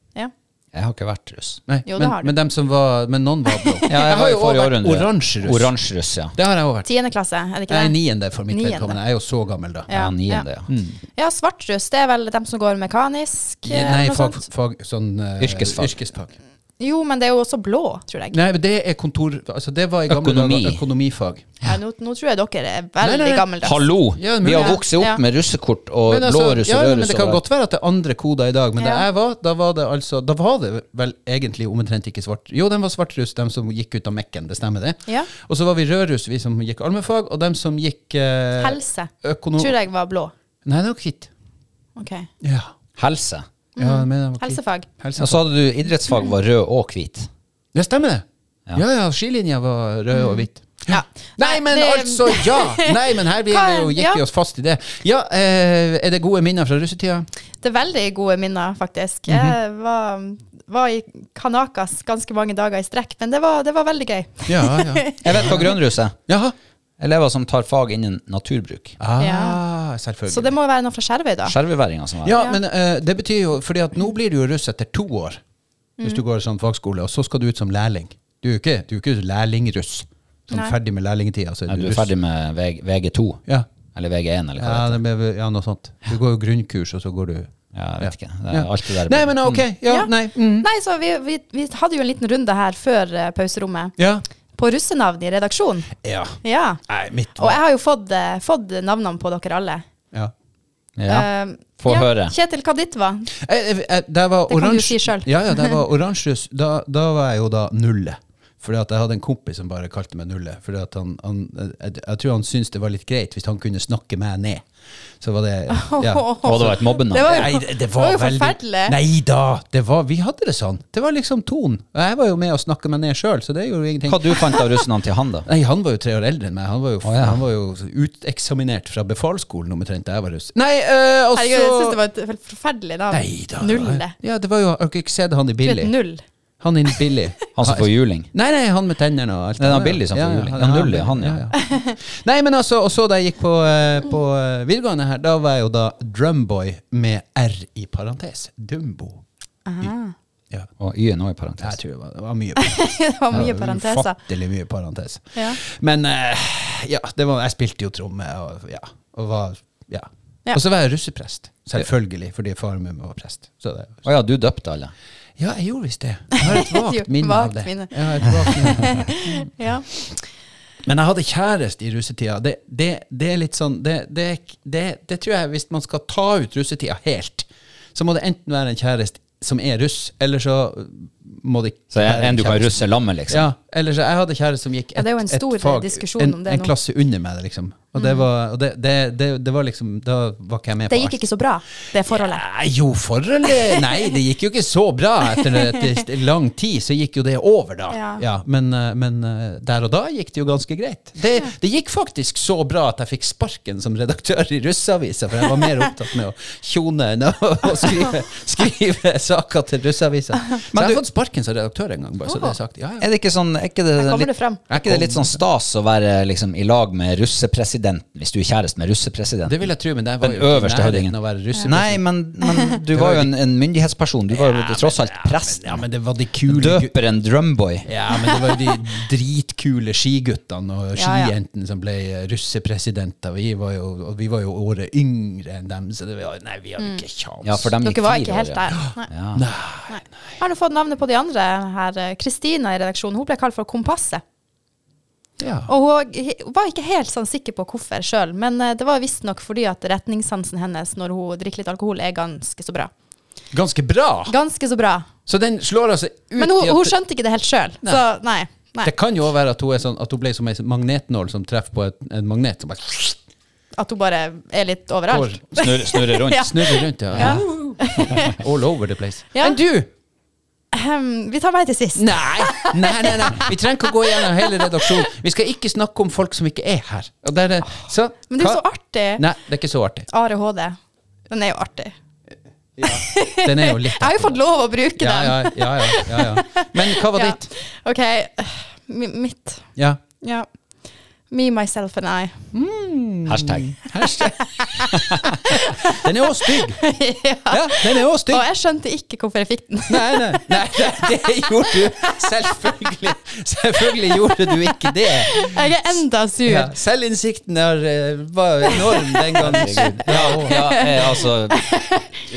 Ja. Jeg har ikke vært russ. Nei, Jo, det men, har du. men, dem som var, men noen var blå. Ja, jeg, har var jo i forrige vært århundre. oransje russ. Oransje russ, ja. Det har jeg òg vært. Tiende klasse, er det ikke Jeg er det? niende for mitt Niende. vedkommende. Jeg er jo så gammel, da. Ja, niende, ja. Ja, svartruss, det er vel dem som går mekanisk? eh, Nei, noe fag, sånt? fag, sånn eh, Yrkesfag. yrkesfag. Jo, men det er jo også blå, tror jeg. Nei, men det er kontor... Altså, det var i gamle Økonomi. dager økonomifag. Ja, nå, nå tror jeg dere er veldig nei, nei. gammeldags. Hallo! Ja, Vi har vokst opp Ja. med russekort og Men, altså, blå russ ja, og rød men det kan godt være at det er andre koder i dag, men da jeg var, da var det altså Da var det vel egentlig omtrent ikke svart Jo, den var svartruss, dem som gikk ut av Mekken, det stemmer det. Ja. Og så var vi rødruss, vi som gikk allmennfag, og dem som gikk eh, Helse, økonom... tror jeg var blå. Nei, det var hvitt. Ok. Ja. Helse. Ja jeg mener, var. Helsefag. Helsefag. Og så hadde du idrettsfag var rød og hvit. Det stemmer det. Ja. Ja, ja, skilinja var rød og hvit. Ja. Nei, men det- altså, ja! Nei, men her jo, gikk ja. vi oss fast i det. Ja, eh, er det gode minner fra russetida? Det er veldig gode minner, faktisk. Mhm. Jeg var, var i Kanakas ganske mange dager i strekk, men det var, det var veldig gøy. Ja, ja. Jeg vet hva grønnrus er. Jaha. Elever som tar fag innen naturbruk. Ah, Ja. Selvfølgelig. Så det må være noe fra Skjervøy, da. Skjervøyværinga som er Ja, men uh, det betyr jo Fordi at nå blir du jo russ etter to år, hvis Mm. du går sånn fagskole, og så skal du ut som lærling. Du er jo ikke, du er ikke lærlingruss. Sånn Nei. ferdig med lærlingtida, så er Ja, du du er russ. ferdig med VG, VG2. Ja. Eller VG1, eller hva Ja, det heter. ja, noe sånt. Du går jo grunnkurs, og så går du Ja, jeg vet ikke. Det Ja. er alt det der. Nei, men ok. Ja, Ja. nei. Mm. Nei, så vi, vi, vi hadde jo en liten runde her før eh, pauserommet Ja. På russenavn i redaksjon. ja. Ja. Nei, mitt Og jeg har jo fått, eh, fått navnene på dere alle. ja. Ja. Eh, Få ja, høre. Kjetil, hva ditt var? Jeg, jeg, jeg, det var Det kan du si selv. Ja, ja, det var oransje da, da var jeg jo da nullet. Fordi at jeg hadde en kompis som bare kalte meg Nulle. Fordi at han, han, jeg, jeg tror han syntes det var litt greit hvis han kunne snakke meg ned. Så var det ja. Og det var et mobbenavn. Det var jo, Nei, det, var det var jo veldig- forferdelig. Nei da, det var, vi hadde det sånn. Det var liksom tonen. Og Jeg var jo med å snakke meg ned sjøl, så det gjorde jo ingenting. Hva du fant av russenavn til han, da? Nei, han var jo tre år eldre enn meg. Han var jo, oh, ja. han var jo uteksaminert fra befalsskolen omtrent da jeg var russ. Nei, øh, og Herregud, jeg syns det var et forferdelig navn. Nei da. Nulle. Ja, det var jo, Har ikke sett han i Billy? null. Han er Billy. Han som får juling? Nei, nei, han med tennene og alt. Er han Billy som får juling. Han Null, ja, han, ja. Nei, men altså, og så da jeg gikk på, eh, på eh, videregående her, da var jeg jo da drumboy med R i parentes. Dumbo. Aha. Ja. Og Y-en òg i parentes. Jeg tror det var, det var mye Det var mye parenteser. Ufattelig mye parentes. Ja. Men eh, ja, det var, jeg spilte jo tromme og, ja, og var ja. Ja. Og så var jeg russeprest. Selvfølgelig, fordi faren min var prest. Så det, Å ja, du døpte alle? ja, jeg gjorde visst det. Jeg har et vagt minne av det. minne. Jeg har et vagt minne. Ja. Men jeg hadde kjæreste i russetida. Det, det, det er litt sånn det, det, det, det tror jeg Hvis man skal ta ut russetida helt, så må det enten være en kjæreste som er russ, eller så må det ikke Så en, en du kan russe lammet, liksom? Ja, Eller så jeg hadde kjæreste som gikk Ja, det jo en et- et fag- en, en klasse under meg, liksom. Og det var, og det, det, det, det var liksom Da var ikke jeg med Det på gikk ikke så bra, det forholdet. Ja, jo, forholdet Nei, det gikk jo ikke så bra. Etter, etter lang tid så gikk jo det over, da. Ja. men, eh, men eh, der og da gikk det jo ganske greit. Det, det gikk faktisk så bra at jeg fikk sparken som redaktør i Russeavisa, for jeg var mer opptatt med å tjone enn å å skrive, skrive saker til Russeavisa. Så jeg har fått sparken som redaktør en gang, bare så det er sagt. Ja, ja. Er det ikke sånn Er ikke det, litt, det er ikke det litt sånn stas å være liksom i lag med russepresidenten, hvis du er kjæreste med russepresidenten? Det vil jeg tro, men det var Den jo øverste høvdingen. å være. Nei, men, men du var jo en, en myndighetsperson. Du var jo tross alt presten. Ja, men det var de kule Døper Døperen Drumboy. Ja, men det var jo de dritkule skiguttene og Ja, ja. skijentene som ble russepresidenter. Vi var jo, og vi var jo året yngre enn dem, så det var, nei, vi hadde ikke kjangs. Ja, for dem gikk Dere var ikke helt år, ja. der. Nei. Ja. Nei. Har du fått navnet på de andre her? Kristina i redaksjonen, hun ble kalt for Kompasset. Ja. Og hun var ikke helt sånn sikker på hvorfor sjøl, men eh, det var visstnok fordi at retningssansen hennes når hun drikker litt alkohol, er ganske så bra. Ganske bra! Ganske så bra. Så den slår altså ut Men hun, hun skjønte ikke det helt sjøl, så nei. nei. Det kan jo være at hun, sånn, at hun ble som ei magnetnål som treffer på et, en magnet At hun bare er litt går, overalt. snurrer snurre rundt. Ja. snurrer rundt. Ja. All over the place. Ja. Men du! Ahem, vi tar meg til sist. Nei, nei, nei, nei. Vi trenger ikke å gå gjennom hele redaksjonen. Vi skal ikke snakke om folk som ikke er her. Er, så, Men det er jo så artig. Nei, det er ikke så artig. Are HD. Den er jo artig. Den er jo litt Jeg har jo fått lov å bruke ja, den. ja, ja, ja, ja, ja. Men hva var Ja. ditt? OK. Mi- Mitt. Ja. Ja. Me, myself and I. Hashtag. Hashtag. Den er også stygg. Ja, den er også Og jeg skjønte ikke hvorfor jeg fikk den. Nei, nei, nei, det, det gjorde du. Selvfølgelig. Selvfølgelig gjorde du ikke det. Jeg er enda sur. Ja, selvinnsikten er, eh, var enorm den gangen. Ja, ja eh, altså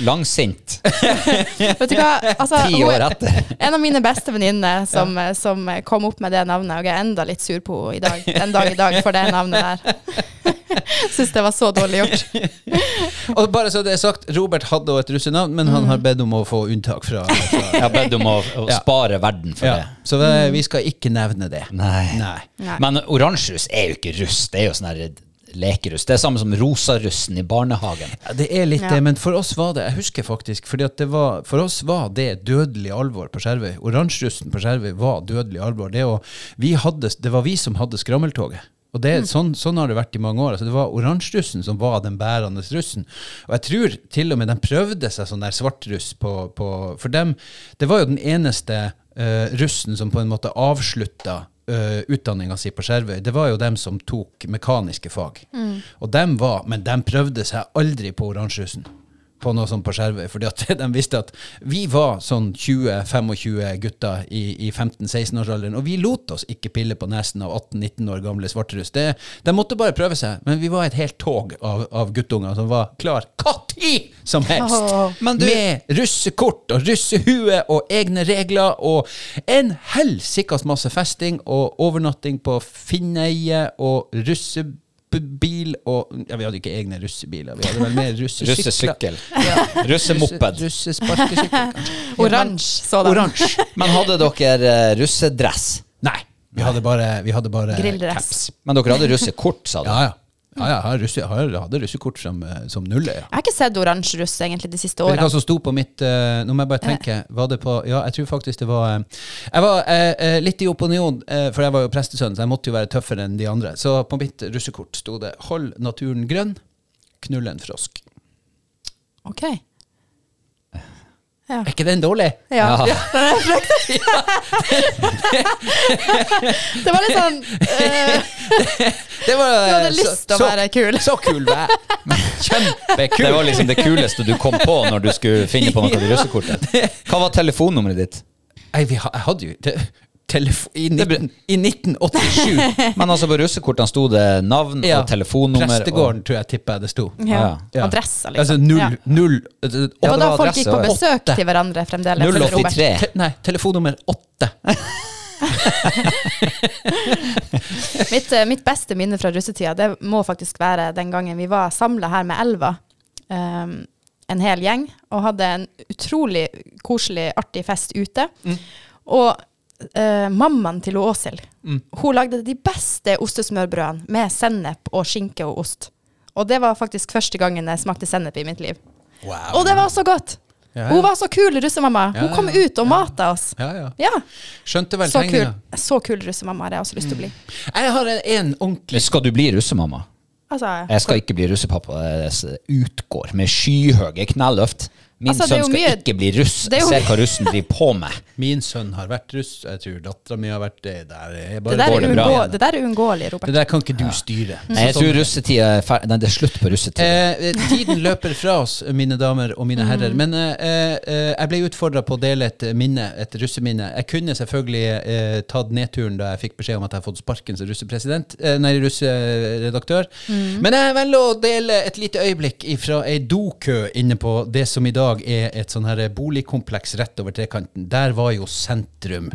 Langsint. Vet du hva? Altså, Ti år er etter. en av mine beste venninner som, som kom opp med det navnet, og jeg er enda litt sur på henne i dag, den dag i dag for det navnet der. Syns det var så dårlig gjort. Og bare så det er sagt, Robert hadde også et russenavn, men han har bedt om å få unntak fra, fra Jeg har bedt om å, å Ja. spare verden for ja. det. Så vi, vi skal ikke nevne det. Nei. Nei. Nei. Men oransjerus er jo ikke russ. Det er jo sånn her lekeruss. Det er samme som rosarussen i barnehagen. Ja, det er litt Ja. det, men for oss var det Jeg husker faktisk, fordi at det var, for oss var det dødelig alvor på Skjervøy. Oransjerussen på Skjervøy var dødelig alvor. Det, og vi hadde, det var vi som hadde skrammeltoget. Og det, sånn, sånn har det vært i mange år. Altså, det var oransjerussen som var den bærende russen. Og jeg tror til og med de prøvde seg sånn der svartruss på, på For dem Det var jo den eneste uh, russen som på en måte avslutta uh, utdanninga si på Skjervøy, det var jo dem som tok mekaniske fag. Og dem var, Men dem prøvde seg aldri på oransjerussen. På noe sånt på Skjervøy. fordi at de visste at vi var sånn 20-25 gutter i, i 15-16-årsalderen, og vi lot oss ikke pille på nesen av 18-19 år gamle svarteruss. Det- De måtte bare prøve seg, men vi var et helt tog av, av guttunger som var klar tid som helst! Men du- Med russekort og russehue og egne regler og en helsikas masse festing og overnatting på Finneie og russebil og Ja, vi hadde ikke egne russebiler, vi hadde vel mer russesykler. Russesykkel. Russemoped. Russesparkesykkel, Russe Oransje sådan. Oransje. Men hadde dere eh, russedress? Nei, vi hadde bare, vi hadde bare Grilldress. caps. Men dere hadde russekort, sa du? Ja, ja. Ja, ja, jeg har russe, jeg hadde russekort som, eh, som nulle, ja. Jeg har ikke sett oransje russ egentlig de siste Vet du hva som sto på mitt uh, Nå må jeg bare tenke. Var det på Ja, jeg tror faktisk det var eh, Jeg var eh, litt i opinion, uh, for jeg var jo prestesønn, så jeg måtte jo være tøffere enn de andre. Så på mitt russekort sto det 'Hold naturen grønn, knull en frosk'. Ok. Ja. Er ikke den dårlig? Ja. Ja. Den er frekt. det var litt sånn uh, Det var, Du hadde eh, lyst til å være kul. Så kul var jeg. Kjempekul. Det var liksom det kuleste du kom på når du skulle finne på noe til russekortet. Hva var telefonnummeret ditt? Nei, jeg hadde jo telefo, i, 19, I 1987. Men altså på russekortene sto det navn Ja. og telefonnummer. Prestegården, tror jeg tippa det sto. ja. Ja. Adresse, liksom. Altså null, null Ja, eh, Det det var da folk adresse, gikk på besøk 8. til hverandre fremdeles. 083. Te, nei, telefonnummer åtte. Mitt, eh, mitt beste minne fra russetida det må faktisk være den gangen vi var samla her med Elva. um, en hel gjeng, og hadde en utrolig koselig, artig fest ute. Og eh, mammaen til Åshild, Mm. hun lagde de beste ostesmørbrødene med sennep og skinke og ost. Og det var faktisk første gangen jeg smakte sennep i mitt liv. Wow. Og det var så godt! Ja, ja. Hun var så kul, russemamma. Ja, Hun kom ut og mata oss. Ja, ja. Ja, Skjønte vel så kul. tegninga. Så kul russemamma har jeg også lyst til å bli. Jeg har en, en ordentlig Skal du bli russemamma? Altså, Jeg skal ikke bli russepappa. Det utgår med skyhøye knelløft. Min Altså, sønn skal mye- ikke bli russ. jo Se hva russen driver på med. Min sønn har vært russ. Jeg tror dattera mi har vært det. Der er det, bare der går er det bra? uunngå, det der er uunngåelig, Robert. Det der kan ikke du styre. Nei, jeg tror russetida er fer- Nei, det er slutt på russetida. Eh, tiden løper fra oss, mine damer og mine herrer. Men eh, eh, jeg ble utfordra på å dele et minne, et russeminne. Jeg kunne selvfølgelig eh, tatt nedturen da jeg fikk beskjed om at jeg har fått sparken som russepresident, eh, nei, russeredaktør. Men jeg velger å dele et lite øyeblikk fra ei dokø inne på det som i dag er et sånn her boligkompleks rett over trekanten. Der var jo sentrum.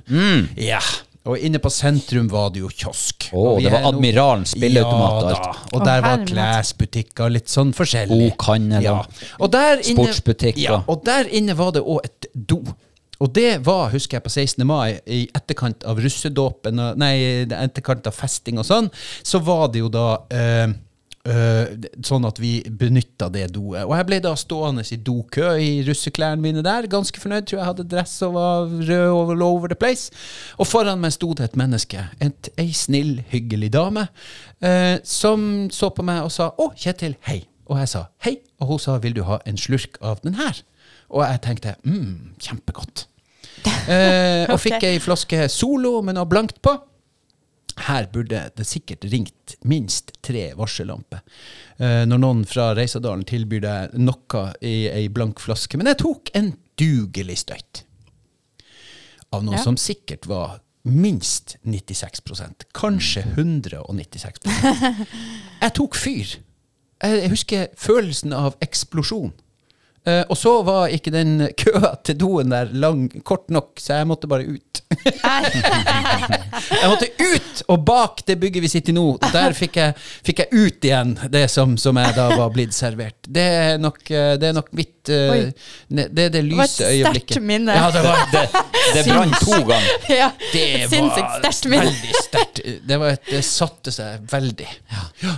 Ja. Og inne på sentrum var det jo kiosk. Å, Og det var Admiralen spilleautomat og ja, alt. da. Og der var klesbutikker, litt sånn forskjellig. Bokhandel Ja. og Og der inne, sportsbutikk Ja, og- der inne var det òg et do. Og det var, husker jeg, på 16. mai, i etterkant av russedåpen, nei, etterkant av festing og sånn, så var det jo da eh, sånn at vi benytta det doet. Og jeg ble da stående i dokø i russeklærne mine der, ganske fornøyd. Tror jeg hadde dress og var rød all over the place. Og foran meg sto det et menneske, et, ei snill, hyggelig dame, eh, som så på meg og sa 'Å, Kjetil, hei'. Og jeg sa 'hei', og hun sa 'vil du ha en slurk av den her'? Og jeg tenkte 'mm, kjempegodt'. Eh, og fikk ei flaske Solo med noe blankt på. Her burde det sikkert ringt minst tre varsellamper. Eh, når noen fra Reisadalen tilbyr deg noe i ei blank flaske. Men jeg tok en dugelig støyt. Av noe Ja. som sikkert var minst 96% kanskje 196 Jeg tok fyr. Jeg jeg husker følelsen av eksplosjon. Eh, og så var ikke den køa til doen der lang, kort nok, så jeg måtte bare ut. jeg måtte ut og bak det bygget vi sitter i nå. Der fikk jeg, fikk jeg ut igjen det som, som jeg da var blitt servert. Det er nok, eh, det er nok mitt eh, er ne- Det lyse øyeblikket. Det var et sterkt minne. Ja, det var Det, det brant to ganger. ja, det sinnssykt var sterkt minne. veldig sterkt. Det, var et, det satte seg veldig.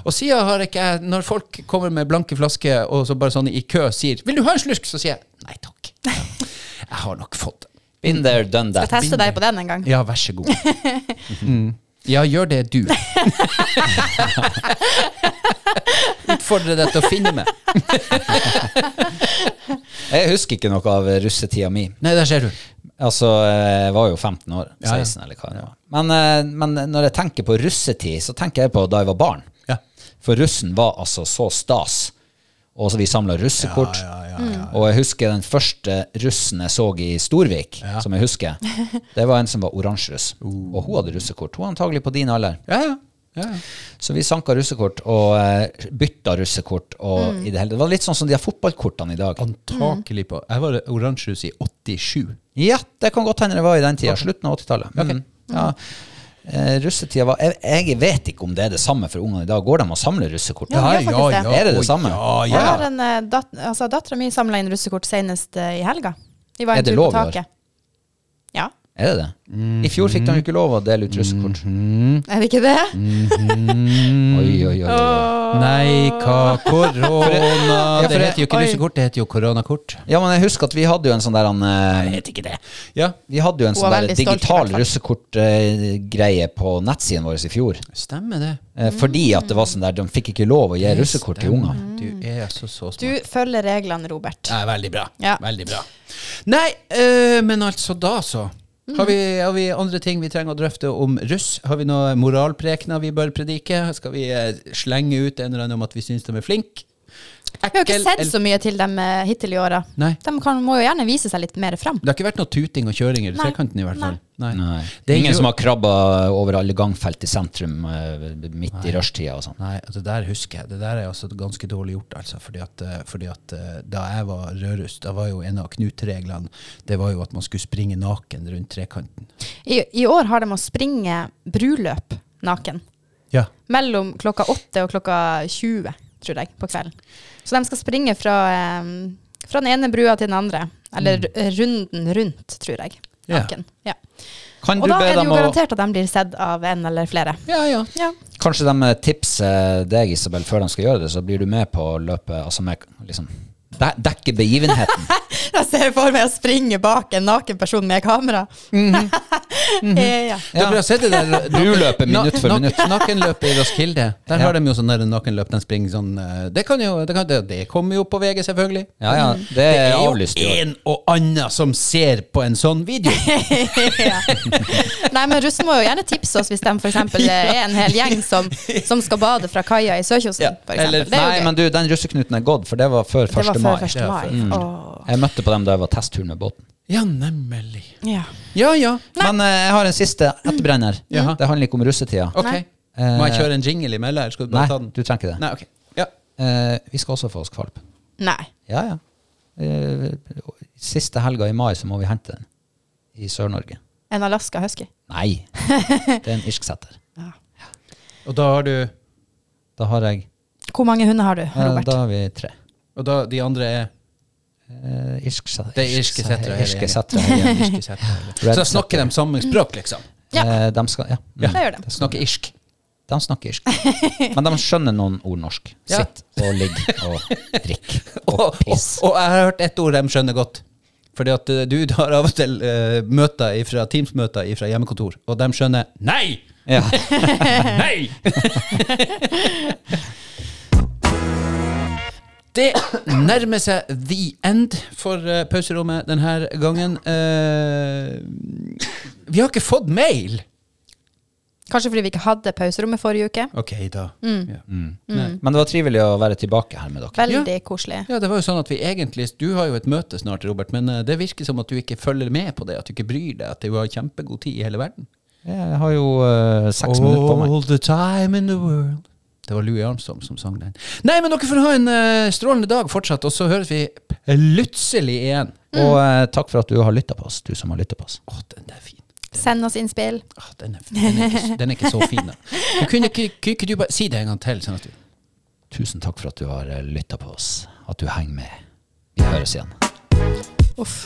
Og siden har ikke jeg Når folk kommer med blanke flasker og så bare sånn i kø sier 'Vil du ha en slurk?' så sier jeg nei takk. Jeg har nok fått det. Been there, done that. Skal teste deg på den en gang? Ja, vær så god. Mm. Ja, gjør det du. Utfordrer deg til å finne meg. Jeg husker ikke noe av russetida mi. Nei, der ser du. Altså, jeg var jo 15 år. Ja, ja. eller hva det var. Men, eh, men når jeg tenker på russetid, så tenker jeg på da jeg var barn. Ja. For russen var altså så stas. Og så vi samla russekort. Ja, ja, ja, ja. Og jeg husker den første russen jeg så i Storvik, Ja. som jeg husker. Det var en som var oransjeruss. Og hun hadde russekort. Hun var antagelig på din alder. Ja, ja. ja, ja. Så vi sanka russekort og uh, bytta russekort. Og i det, hele, det var litt sånn som de har fotballkortene i dag. Antakelig på Jeg var oransjehus i 87. Ja, det kan godt hende det var i den tida. Slutten av 80-tallet. Mm. Ja. Eh, russetida var jeg, jeg vet ikke om det er det samme for ungene i dag. Går de og samler russekort? Ja, ja, ja. Er det det samme? Ja, Jeg ja. har en eh, dat altså, Dattera mi samla inn russekort senest eh, i helga. Vi var Er en det tur lov på i år? taket. Ja, Er det det? I fjor fikk de ikke lov å dele ut russekort. er det ikke det? Oi, oi, oi, oi. Nei, hva korona Ja, Det heter jo ikke russekort, det heter jo koronakort. Ja, men jeg husker at vi hadde jo en sånn der han, Jeg vet ikke det. Ja, Vi hadde jo en sånn der digital russekortgreie på nettsiden vår i fjor. stemmer det. Eh, Fordi at det var sånn der, de fikk ikke lov å gi russekort til unger. Du er så, så smart. Du følger reglene, Robert. Ja, veldig bra. Ja. Veldig bra. Nei, øh, men altså da så. Har vi, har vi andre ting vi trenger å drøfte om russ? Har vi noen moralprekener vi bør predike? Skal vi eh, slenge ut en eller annen om at vi syns de er flinke? Vi har jo ikke sett så mye til dem eh, hittil i åra. De kan, må jo gjerne vise seg litt mer fram. Det har ikke vært noe tuting og kjøring i trekanten i hvert fall. Nei. Nei. Det Ingen gjør- som har krabba over alle gangfelt i sentrum eh, midt i rushtida og sånn. Nei, det der husker jeg. Det der er altså ganske dårlig gjort, altså. Fordi at, eh, fordi at da jeg var rødruss, da var jo en av Knut-reglene Det var jo at man skulle springe naken rundt trekanten. I, I år har de å springe bruløp naken. Ja. Mellom klokka åtte og klokka 20, tror jeg, på kvelden. Så de skal springe fra, eh, fra den ene brua til den andre. Eller Mm. runden rundt, tror jeg. Naken. Ja. Kan Og da be er det jo å garantert at de blir sett av en eller flere. Ja, ja. Ja. Kanskje de tipser deg, Isabel, før de skal gjøre det, så blir du med på løpet Altså med liksom dekke begivenheten. jeg ser for meg å springe bak en naken person med kamera. Mm -hmm. Mm -hmm. ja. Dere det der Bruløpet minutt for minutt. Nakenløpet i Roskilde. Der ja. har de jo sånn nakenløp. Den springer sånn eh, Det, kan jo, det, kan, det, det kommer jo på VG, selvfølgelig. Ja, ja. Mhm. Det, det er, jo jo. en og annen som ser på en sånn video. Nei, men russen må jo gjerne tipse oss hvis de f.eks. er en hel gjeng som, som skal bade fra kaia i Sørkjosen. Ja. Nei, men du, den russeknuten er gått, for det var før første før 1. mai. Ja, mm. Jeg møtte på dem da jeg var testtur med båten. Ja, nemlig. Ja ja. ja. Men uh, jeg har en siste etterbrenner. Mm. Det handler ikke om russetida. Okay. Uh, Må jeg kjøre en jingle imellom? Eller nei, ta den? du trenger ikke det. Nei, okay. Uh, vi skal også få oss kvalp. Nei. Ja, ja. Uh, siste helga i mai så må vi hente den i Sør-Norge. En Alaska husky? Nei. Det er en irsksetter. ja. Og da har du Da har jeg Hvor mange hunder har du, Robert? Uh, da har vi tre. Og da de andre er Eh. Det er irske settere irske settere. Så da snakker de samme språk, liksom? Ja. Eh, de skal, ja. Ja. Det gjør de. Snakker irsk. De snakker irsk. Men de skjønner noen ord norsk. Ja. Sitt og ligg og drikk Og, og og, og jeg har hørt ett ord de skjønner godt. Fordi at eh, du har av og til uh, møter ifra, Teams-møter fra hjemmekontor, og de skjønner Nei! Ja. Nei! Det nærmer seg the end for uh, pauserommet denne gangen. Uh, vi har ikke fått mail. Kanskje fordi vi ikke hadde pauserommet forrige uke. Ok, da. Ja. Nei. Men det var trivelig å være tilbake her med dere. Veldig koselig. Ja, det var jo sånn at vi egentlig Du har jo et møte snart, Robert, men eh, det virker som at du ikke følger med på det. At du ikke bryr deg. At du har kjempegod tid i hele verden. Jeg har jo seks minutter på meg. All the time in the world. Det var Louis Armstrong som sang den. Nei, men dere får ha en uh, strålende dag fortsatt, og så høres vi plutselig igjen. Og uh, takk for at du har lytta på oss, du som har lytta på oss. Å, den er fin. Send oss innspill. Å, den, er, den, er ikke, den er ikke så fin, da. Du Kunne ikke, du bare si det en gang til? Sånn du Tusen takk for at du har lytta på oss, at du henger med. Vi høres igjen. Uff.